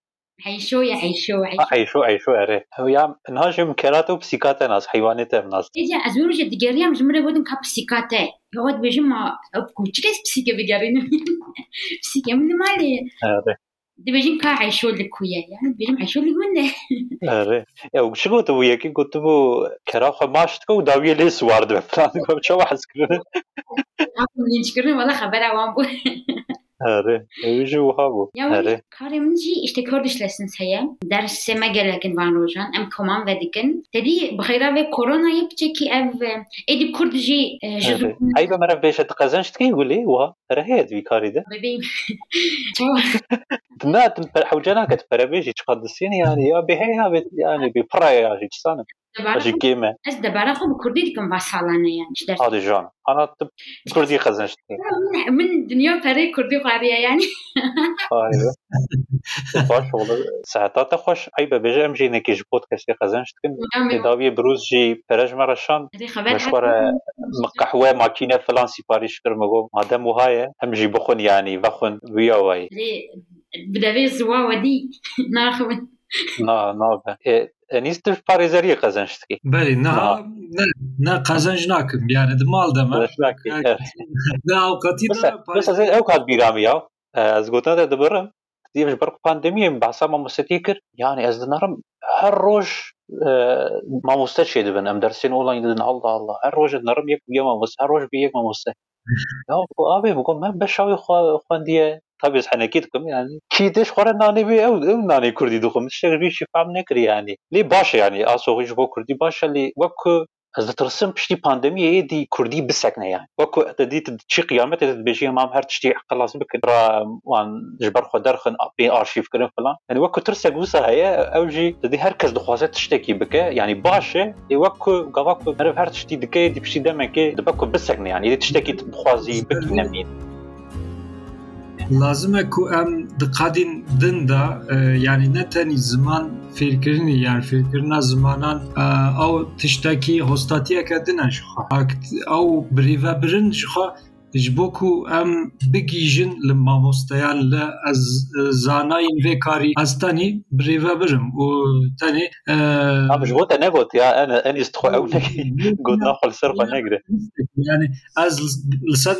عيشو يا عيشو عيشو. آه، عيشو عيشو اري هو يا نهاش مكراتو بسيكاتا ناس حيوانات ناس. إذا أزورو جد جريا مجمرة بودن كاب بسيكاتا يقعد بيجي ما أبكوش كيس بسيكا بجرينا بسيكا من مالي اري دي دبيجين كا عيشو لكويا يعني دبيجين عيشو لكونا اري يا وشو قلت ويا كي قلت بو كراخ ماشتك وداوية لي سوارد بفلان قلت شو واحد سكرنا منين شكرنا والله خبر عوام بو آره ویژه وها بو یعنی آره. کاری من اشته کرد اشلسن سیه. درس سمه گلکن وان روژان ام کمان ودیکن تدی بخیره و کرونا یه پچه کی او ایدی کرد جی آره. جزو ای با مرا بیشه تقزن شد که گولی؟ وها ره هی ادوی کاری ده. ببین. دنه تن حوجه ناکت پرا بیشی چقدر یعنی؟ یا بی هی ها بی پرای یعنی أجي كيما. اش دابا كردي هادي يعني، آه، جون. أنا طب كردي خزن آه، من دنيا كردي غارية يعني. آه، أيوة. فاش والله. ساعتا تخوش أي بابا جا مجينا كي جبوت خزن شتكن بروز جي براج مرة مشوار مقحوة ماكينة فلانسي باري شكر مغو وهاي هم جي بخون يعني بخون ويا واي. بدافي الزواوة دي ناخذ. نا نا niste v parizerije kazançtaki. Beli, na, ne, ne kazançnakim. Yani de mal demem. Kazançnaki, evet. Ne avukatı da. Mesela sen avukat birami ya. Ee, ez gotina da dibirim. Diyemiz bir pandemiyem bahsa mamusetiye kir. Yani ez dinarım her roj e, mamusta şeydi ben. Em dersin olan dedin Allah Allah. Her roj dinarım yek bir mamus. Her roj bir yek mamusta. ئاێ بکۆم. من بە شاوی خوندیە تابز حەنەکی دکم ینی کی دش خۆرە نانی بێ؟ ئەو ئەم نانی کوردی دخم شێویشی فام نکریانی لێ باشە ینی ئاسۆغیش بۆ کوردی باشە لێ وەکو asoxî ji bo Kurdî baş e lê wekku ez ditirsim piştî pandemiyê êdî Kurdî bisekne yani wekku te dî tu çi qiyametê te dibêjî mam her tiştî qilas bikin ra wan ji ber xwe derxin bê arşîvkirin filan yani wekku tirsek wisa heye ew jî tu dî her kes dixwaze tiştekî bike yani baş e lê wekku gava ku meriv her tiştî dike dî piştî demekê dibe ku bisekne yani êdî tiştekî tu dixwazî bikîne mîn lazim e ku em diqadîn din da yani ne tenî ziman fêrkirinî yani fêrkirina zimanan ew tiştekî hostatiyeke din e ji xwe ew birêvebirin ji xwe ji bo ku em bigîjin li mamosteyan li ez zanayên vê karî ez tenî birêve birim û tenê Am ji bo te negot ya en en istixwe ew nekî got naxwe li ser xwe negire yani ez li ser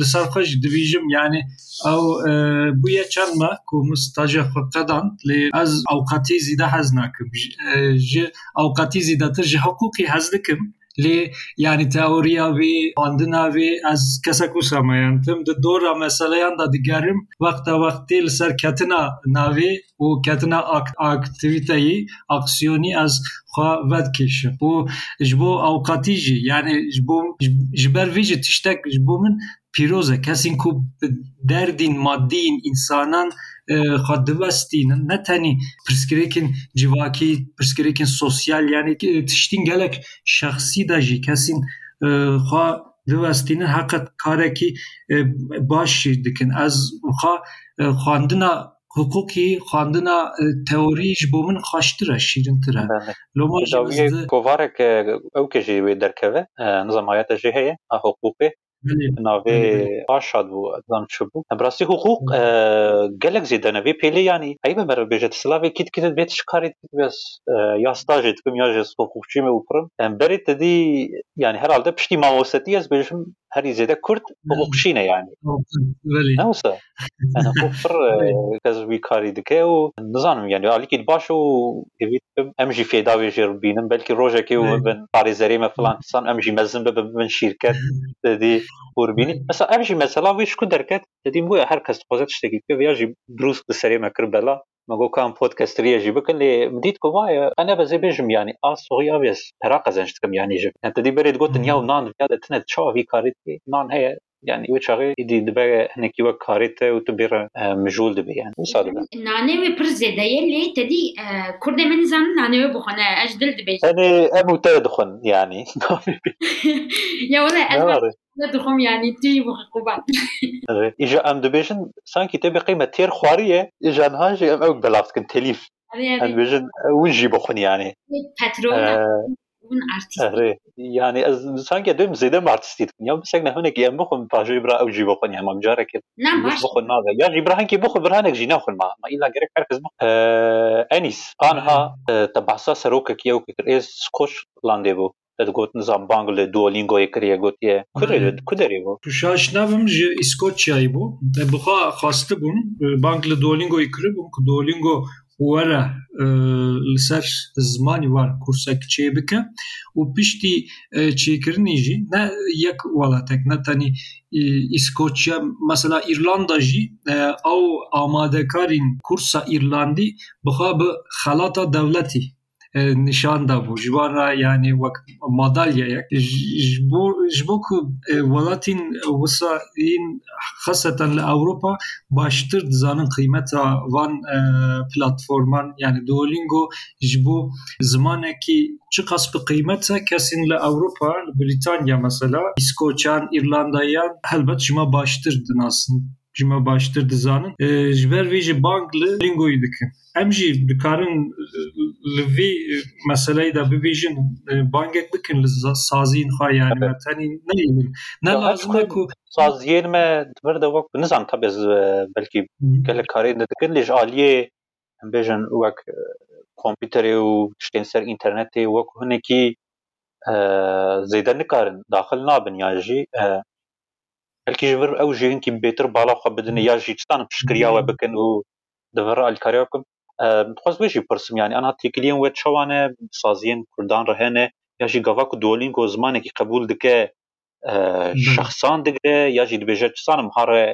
li ser xwe jî dibîjim yani ew bûye çend me ku min staja xwe qedan lê ez awqetî zîde hez nakim ji awqetî zîdetir ji heqûqî hez dikim lê yani teoriya vê xwandina vê ez kesek wisa meyantim di dora meseleyan da digerim wextê li ser ketina navê û ketina aktivîteyî aksiyonî ez xwe vedkêşim û ji bo awqetî jî yani ji bo ji ber vê jî tiştek ji bo min pîroz e kesên ku derdên maddî însanan xwe divestînin ne tenî pirsgirêkên civakî pirsgirêkên sosyal yani tiştîn gelek şexsî de jî kesên xwe divestînin heqet karekî baş jî dikin. Ez xwe xwandina hukukî xwandina teorî ji bo min xweştir e şîrintir e kovarek ew ke jî wê derkeve nizam hayata jî heye a hukukê navê Aşad bû dan çi bû Brastî hukuk gelek zêde nevê pêlê yanî heybe mere bêje silavê kît kit bê ti karê bes. Ya stajê dikim ya ji hukukçî me berê te dî yani herhalde piştî mamosetî ez bêjim herî zêde Kurd hukukçî ne yani ne wisa hukuk pir kes wî karî dike û nizanim yani. Alîkî baş û evî em jî fêda wê jê bînin belkî rojekê û bin parêzerê me filan kisan em jî mezin قوربینی مثلا ئەمژی مەسەلا وی شکو دەکەت دەدیم بۆە هەر کەس خۆزت شتێکی پێ یاژی دروست بسەری مەکرد بەلا مەگو کام پۆت کەستریەژی بکەن لێ دیت کۆمایە ئەە بەزێ بێژم ینی ئاسۆی ئاێس پرا قەزەنشتکەم یانی ژ هەتەدی بەرێت گوت دنیا و نان دەتنێت چاوی کاریت نان هەیە yani wê çaxê îdî dibe hinekî we karê te û tu bêre mijûl dibe yani wisa dibe nanê wê pir zêdeye lê tedî kurdê min zan nanê wê bixwene ez dil dibe em û te dixwin yani ya wala نادرهم يعني تي قبان إجا أم دبيجن سانكي تبي قيمة تير خوارية إجا نهاجي أم أوك بلافت كنت تليف أم دبيجن ونجي بخون يعني. باترونا آه. ون ارتيست يعني سانكي دوم زيدم ارتستيت ارتيستيت يا مسكنا كي ام مخم باجي برا أو جيبو قني ما مجارك نعم باش بخو نادا يا جيبرا هنكي بخو برهانك جينا خل ما ما إلا غيرك عرف زمخ أنيس. قانها نعم. آه، تبع سا سروك كيو كتر اس سكوش لانديبو. Te behsa serokekî ew kir êz Skoçlandê bû te got nizam bang li Duolingoyê kiriye gotiye ku derê bû Şaşnavim ji İskoçyayê bû te bixwe xwastî bûm bang li Duolingoyê kiribûm ku Duolingo were li ser zimanî war kursek çê bike û piştî çêkirinê jî ne yek welatek ne tenî İskoçya mesela İrlanda jî ew amadekarên kursa İrlandî bixwe bi xelata dewletî nişan da bû ji wan re yani wek madalyayek ji bo ku welatên wisa yên xeseten li Ewropa baştir dizanin qîmeta van platforman. Yani Duolingo ji bo zimanekî çi qas bi qîmet e kesên li Ewropa li Brîtanya mesela İskoçyan İrlandayan helbet ji me baştir dinasin ji me baştir dizanin ji ber vê jî bang li Duolingoyê dikin em jî dikarin li vê meseleyê de bibêjin bangek bikin li saziyên xwe yani me tenî neyînin ne lazim e ku saziyên me divir de wek nizam tabi ez belkî gelek karê dikin lê ji aliyê em bêjin wek kompîterê û tiştên ser înternetê wek hinekî zêde nikarin daxil nabin jî ئەلکیژبر ئەو ژێنکی بێتر باڵاخوا بدنێ یا ژیتان پشکریاوە بکەن و دەڤڕ ئەلکاریا بکەم خواست بێژی پرسمیانی ئەنا تێکلیان وێت شەوانە سازیین کوردان ڕهێنێ یاژی گەواک و دۆلین کۆ زمانێکی قبول دکە شخصان دگرێ یاژی دبێژە چسانم هەڕێ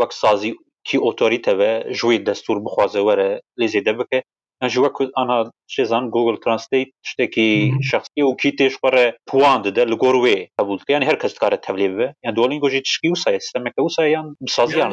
وەک سازی کی ئۆتۆریتەوە ژووی دەستور بخوازەوەرە لێ زێدە بکە ئەژ وەکو ئەنا شێزان گوگل ترانسلیت شتێکی شخصی و کی تێش بەڕێ پوان دەدە لە گۆر وێ قبولکەیان هەر کەس کارە تەبلێ بێ. یان دۆڵین گۆژی تشکی و سایستەمەکە وسایان سازیان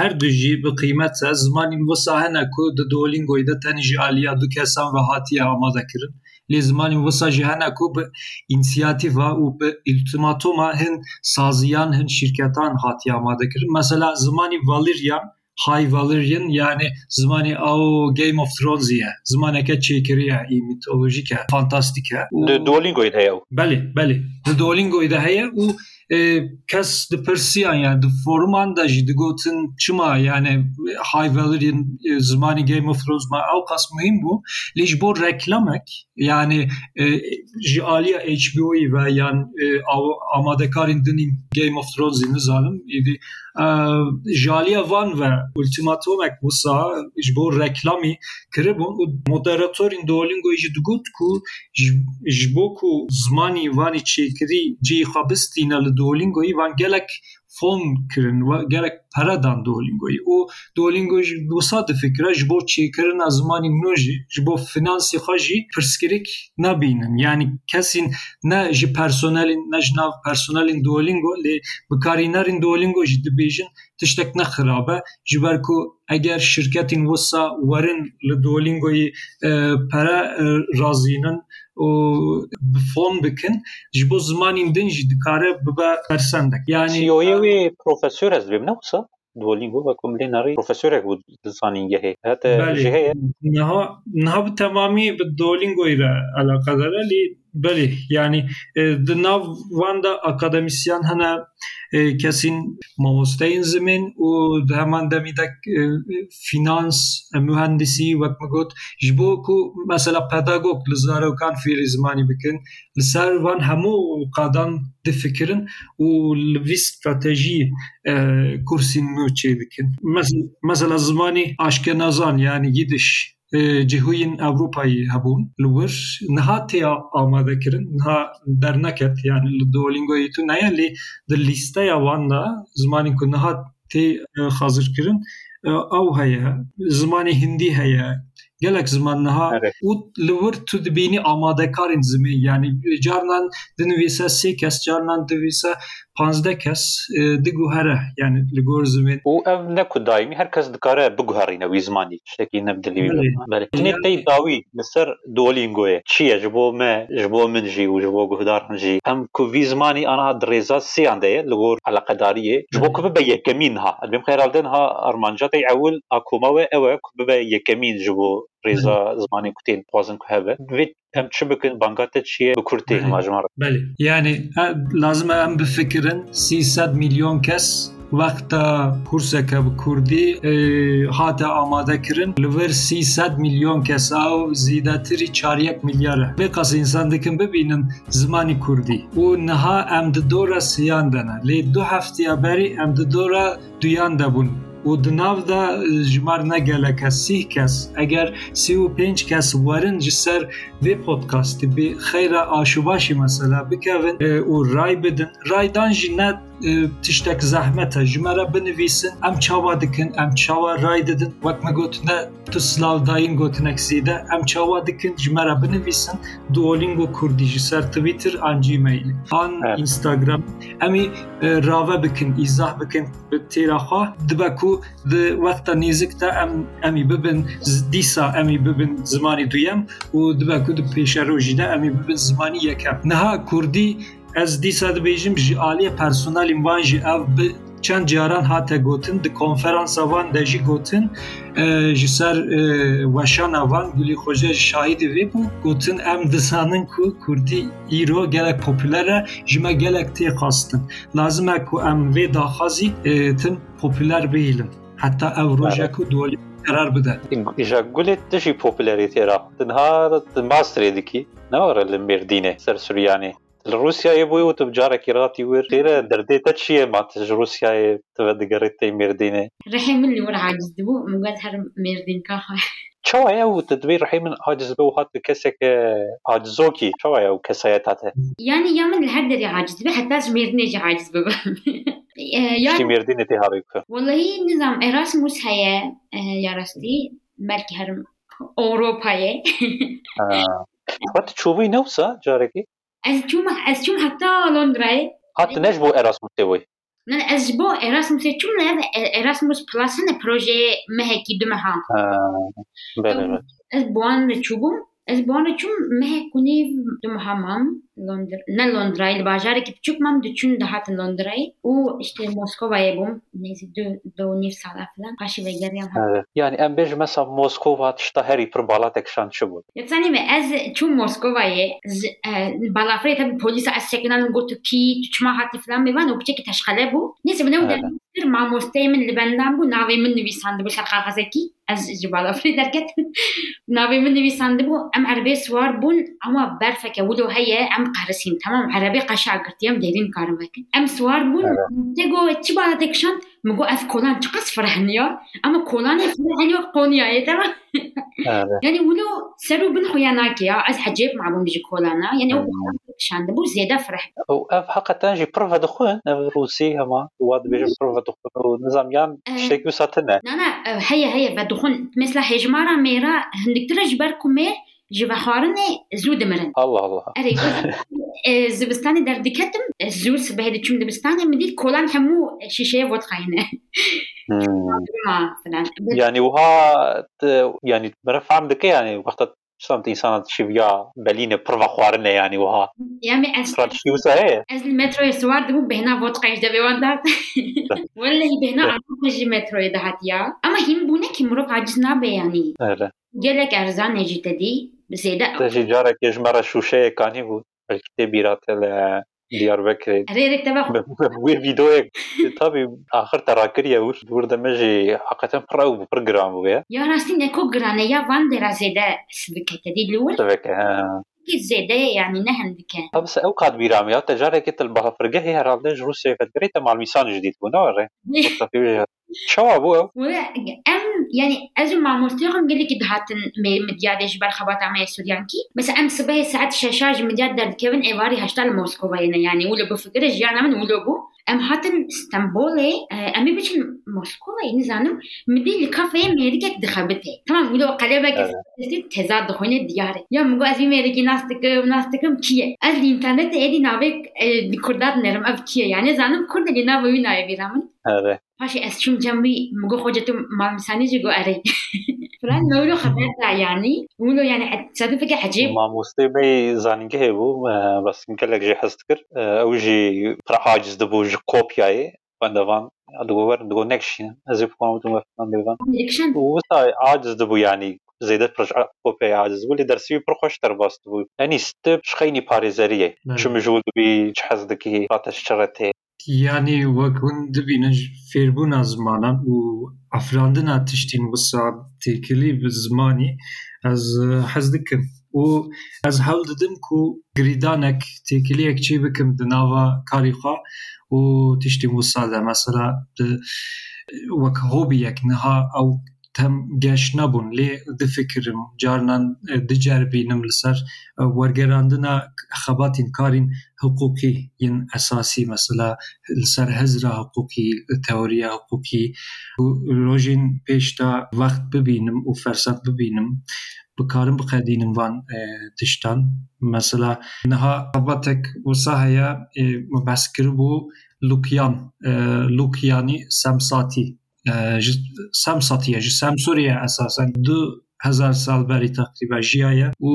هەر دوژی بە قیمەت سە زمانی وسا هەنە کو دە دۆلین گۆیدە تەنیژ ئالیا دو کەسان بە هاتی ئامادەکردن. لێ زمانی وەساژی هەنا کو بە ئینسیاتیڤ و بە ئیلتماتۆما هەن سازیان هەن شرکتان هاتی ئامادەکردن. مەسەلا زمانی ڤالریان High Valyrian yani zimanî ew Game of Thrones ye zimaneke çêkiriye î mitolojik e fantastik e Duolingoyê de belê belê di Duolingoyê de heye û kes dipirsiyan yani di forman da jî digotin çima yani high value zimanî Game of Thrones ma ew qas muhim bû lê ji bo reklamek yani ji aliya HBO'yî ve yan amadekarên dinîn Game of Thrones'î nizanim êdî ji aliya van ve ultimatomek wisa ji bo reklamî kiribûn û moderatorên Duolingoyê jî digot ku ji ku zimanî vanî çêkirî cihê xwe bistîne li Duolingoyê van gelek fon kirin ve gelek pere dan Duolingoyê û Duolingo jî wisa difikire ji bo çêkirina zimanî nû jî ji bo finansê xwe jî pirsgirêk nebînin yani kesên ne ji personelên ne ji nav personelên Duolingo lê bikarînerên Duolingo jî dibêjin tiştek ne xirab e ji ber ku eger şirketên فون بکن جبو زمانین دن جی دکاره ببه پرسندک یعنی چی اویوی پروفیسور از بیم نوسا دولینگو و کملی ناری پروفیسور اگو دزانین یه بله. هیت جهه نها نها به تمامی به دولینگوی را علاقه داره لی e lê belê yani di nav wan da akademisyen hene kesên mamosteyên zimên û di heman demî de finans mühendisî wek min got ji bo ku mesela pedagog li zarokan fêrî zimanî bikin li ser van hemû qadan difikirin û li vî stratejî kursên nû çê dikin mesela zimanî aşkenazan yani Yidiş Ewropayê hebûn li wir niha tê amadekirin niha derneket yani li Duolingoyê tu neye lê di lîsteya wan da zimanên ku niha tê xazirkirin ew heye zimanê Hindî heye gelek ziman niha û li wir tu dibînî amadekarên zimê yani carnan dinivîse sê kes carnan divîse پازدە کەس دگوهرە یان لە گۆر زمێن و ئەم نەکو دایمی هەر کەس دکارە بگوهڕینەوەی زمانی شتێکی نەبدلی داوی لەسەر دۆلینگۆیە. چییە؟ ژ بۆ مە ژ بۆ منژی و ژ بۆ گوهدار هەنجی ئەم کوڤی زمانی ئەنا درێزا سییان دەیە لە گۆر علاقەداریە. ژ بۆ کو بە یەکەمین ها. ئەبێم خێرادن ها ئەرمانجاتی ئەول ئاکۆمەوە ئەوە ببە یەکەمین ژ بۆ e çi bikin banga te çi ye bi Kurd tê hema ji me re Belê yani lazim e em bifikirin 300 milyon kes wexta kurseke bi Kurdî hate amadekirin li vir 300 milyon kes ew zîdetirî çaryek milyar e. Vê qas însan dikin bibînin zimanî Kurdî û niha em di dora siyan de ne lê du heftiya berî em di dora duyan de bûn و دناو دا جمار نگله که سی کس. اگر سی و پنج کس ورن جسر وی پودکاستی بی خیر آشوباشی مثلا بکوین او رای بدن. رای دانجی نه تشتک زحمت جمره بنویسن ام چاوا دکن ام چاوا رای ددن. وقت مگوتنه تو سلاو داین گوتنک زیده. ام چاوا دکن جمره بنویسن. دوالینگو کردی جسر تویتر آنجی میلی آن بله. اینستاگرام. امی راوه بکن ایزاح بکن تیراخواه دبکو بوو وەختە نزیکتە ئەم ئەمی ببن دیسا ئەمی ببن زمانی دویم و دبە کو پێشە ڕۆژیدا ئەمی ببن زمانی یەکەم. نەها کوردی ez dîsa dibêjim ji aliyê personelên van jî ev bi çend caran hate gotin di konferansa wan de jî gotin ji ser weşana wan Gulî Xoje şahîdî vê bû gotin em dizanin ku Kurdî îro gelek popüler e ji me gelek tê xastin lazim e ku em vê daxwazî tim popüler bihîlin heta ew roja ku dolî karar bide Ja gulê te jî popülerîtê ra Dinha di masterê dikî ne were li Mêrdînê ser Suryanê Li Rusyayê bûyî û tu carekî ratî wir têre derdê te çi ye ma ji Rusyayê tu ve digerît tey Mêrdînê Rehê min li wir aciz dibû min got her mêrdînka xwe Çawa ye û tu divê rehê min aciz be û hat bi keseke acizokî çawa ye û kesayeta te Yani ya min li her derê aciz dibe heta ji mêrdînê jî aciz bibim Tiştî Mêrdînê tê havê ku Wellahî nizam Erasmus heye ya rastî belkî herim Avrupayê Xwe tu çûbûyî از چوم از چوم حتی لندرای حتی نجبو اراسموس تیوی من از اراسموس چوم نه اراسموس پلاس نه پروژه مهکی دو مهان از بوان چوبم bana çum mehek kunîv dum hamam Londra ne Londra'yı bajarek küçük mam düşün daha Londra'yı o işte Moskova'ya bum neyse de de nif sala falan paşi ve geriyam Evet. Yani em bêj mesela Moskova tişta herî pir bala tekşan çi bû. Yani me ez çum Moskova'ya balafre tabi polis az şekilde gotu ki tüçma hati falan be van o ki teşkale bu. Neyse bu ne Evet. مامۆستەی من لە بەندام بوو ناوی من نویسانده بوو شقاغەزەکی ئەس جبالافری دەرکەت. ناوی من نویسانده بوو ئەم عربێ سوار بوون ئەمە بەرفەکە ولو هەیە ئەم قەرسیم تەمام عربی قەشاگرتیم دەرین کارەکە ئەم سوار بوون تێگۆ چی باڵەتێکشاند مگو از کلان چقدر فرحنیا اما کلان فرحنیا قونیا یعنی يعني ولو و بن خوياناكيا از حجيب مع بون بيجي كولانا يعني هو شاند بو زياده فرح أو اف حقا جي بروفا دخون روسي هما واد بيجي بروفا دخون نظام يام شيكو ساتنا لا لا هيا هيا بدخون مثل هجمارا ميرا هندك ترى جباركم جوه خارنه زود مرن الله. الله اري زبستاني در دكتم زود بهدي تشم دبستاني مدي كولان همو شیشه وات خاينه يعني یعنی وها يعني یعنی مرف عم دكي يعني یعنی وقت شلون انسان بلینه پر و خوارنا يعني وها يعني از شي استوار از المترو يسوار دبو بهنا بوت قيش دبي وندات بهنا عم جی مترو دهات يا اما هم بونه کی كي مروف عجزنا يعني آره. گلک ارزان نجیت دی. زێدەژی جارە کێژمەرە شووشەیەکانی بوو بەکتێ بیراتە لە دیار بکرێت. ویددیۆیەک تابی آخر تەڕاکریە وش دوور دەمەژی حقەتەن پڕاو بوو پڕگرام بووە یا ڕاستی نەکۆ گرانە یا وان دەرازێدە بکەتە دی لور كيف زاد يعني نهن كان آه بس اوقات برامي تجاري كي تلبها فرقة هي رابداج روسيا فدريتا مع الميسان جديد بنوري شو ابو أم يعني أزم مع مرتهم قال لك دهاتن مدياد جبال خبات عمي السوريانكي. بس أم صباح ساعات شاشاج مدياد دار كيفن إيفاري هاشتال موسكو يعني ولا بفكرش يعني من ولا بو. em hatin Istanbul'e e, em biçim Moskova'yı nizanim midilli kafeye merikek dikhabete. Tamam mı? O kalebe kesin teza dihone diyare. Ya mugo az bir meriki nastıkım nastıkım kiye. Az internette edi navek kurdat nerim av kiye. Yani zanim kurdeli navayı navayı biramın. Evet. فاشي أسشم جنبي مقو خوجتو ما مساني جيقو أري. فلان نورو خبر خبرتا يعني ولو يعني حد فيك حجيب ما مصيبي زانين كي هيبو بس يمكن لك جي حستكر أه، أو جي راح عاجز دبو جي كوبياي فاندافان دوبر دو نكشن ازيب كون تو فاندافان نكشن وصا عاجز دبو يعني زيدت برجع بوبي عاجز ولي درسي برخوش ترباس دبو. أني ستب شخيني باريزاريه نعم. شو مجول بي شحز دكي باتش شرتي یانی وەک هون دبینە فێربوونا زمانە و ئەفراندنا تشتین وسا تێکلی بە زمانی ئەز حەز دکم. و ئەز هەڵ ددم و گریدانێک تێکلیەک چی بکەم دناوە کاریخوا و تشتی وسا لە مەسەرا وەک هۆبیەک نها ئەو nava karî xwe û tiştên wisa de mesela di wek hobiyek niha ew tem geş nebûn lê difikirim carinan eh, diceribînim li ser eh, wergerandina xebatên karên حقوقی ین اساسی مثلا لسر هزرا حقوقی تئوریا حقوقی و روژین پیشتا وقت ببینم و فرصت ببینم بکارم بقدینم وان اه، تشتان مثلا نها ربطك وصاهيا بس كربو لوكيان اه، لوكياني سمساتي اه، ج- سمساتية ج سمسوريا اساسا دو هزار سال بری تقریبا جیایه و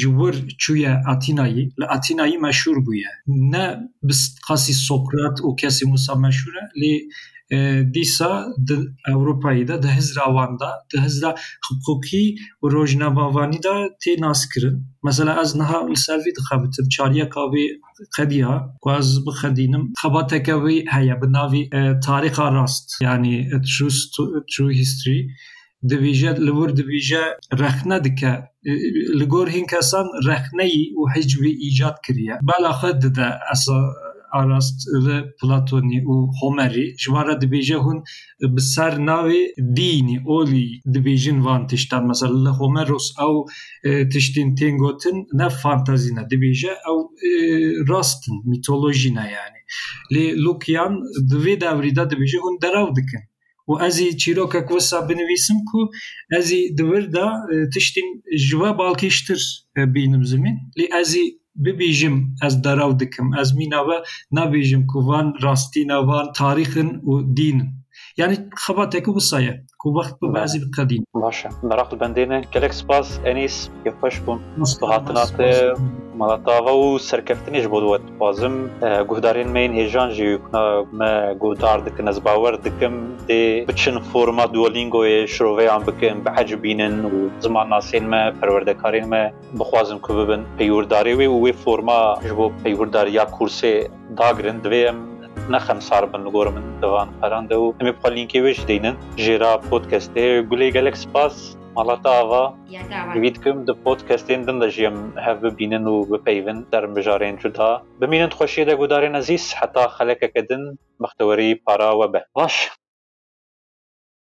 جور چویه اتینایی لاتینایی مشهور بویه نه بس قاسی سقراط و کسی موسا مشهوره لی اه، دیسا د دیسا ئەوروپاییدا دە هزراواندا دە هزرا حقوکی و ڕۆژناماوانیدا تێ ناسکردن. مەسەلا ئەس نها سەوی دخەبتم چاریە کاوێ خەدیها گواز بخەدینم. خەباتەکەوەی هەیە بناوی تاریخا ڕاست. ینی چو هیستری. دبیژە لەور دبیژە رەخنە دکە لەگۆر هین کەسان رەخنەی و حجبی ئیجاد کردە بالاخە ددە ئەسا ئاراست پلاتۆنی و هۆمەری. ژوارە دەبێژە هون بسەر ناوێ دینی ئۆلی دبێژین وان تشتان مەسەر لە هۆمەرۆس ئەو تشتین تێنگۆتن نە فانتازینە دەبێژە ئەو ڕاستن میتۆلۆژینە یانی لێ لوکیان دوێ داوریدا دەبێژە هون دەراو دکن. و ئەزی چیرۆکە کۆسا بنویسم کو ئەزی دوردا تشتین ژوە باڵکیشتر بینم زمین. لێ ئەزی ببیجم از دراو دکم از میناوه نبیجم کو وان راستی وان تاریخن و دینن یعنی خبا تکو وسایه کو وقت به بعضی بله. بقدین باشه. نراخ بندینه. گلک سپاس انیس یفش بون. بهاتنات مالاتاوا و سرکفتنیش بود وقت بازم. گهدارین مین هیجان جی ما گهدار دکن از باور دکم دی بچن فرما دولینگو شروعی هم بکن به حجبینن و زمان ناسین ما پروردکارین ما بخوازم که ببن. پیورداری وی و وی فرما جبو پیورداری یا کورسی داگرن ویم. نەخەم سار بن لەگۆرە من دەوان پەراندا و. ئەمێ پەلینکی وێش دێنن ژێرا پۆتکەستێ گولێ گەلێک سپاس مەڵەت ئاواویتکم دە پۆت کەستێن دن دەژیم هەف ببینن و بپەیون دەرم بژارێن جودا ببینن خۆشیە دەگودارێن نەزیس حتا خەلەکەکە دن مختەوەری پاراوە بە. باش.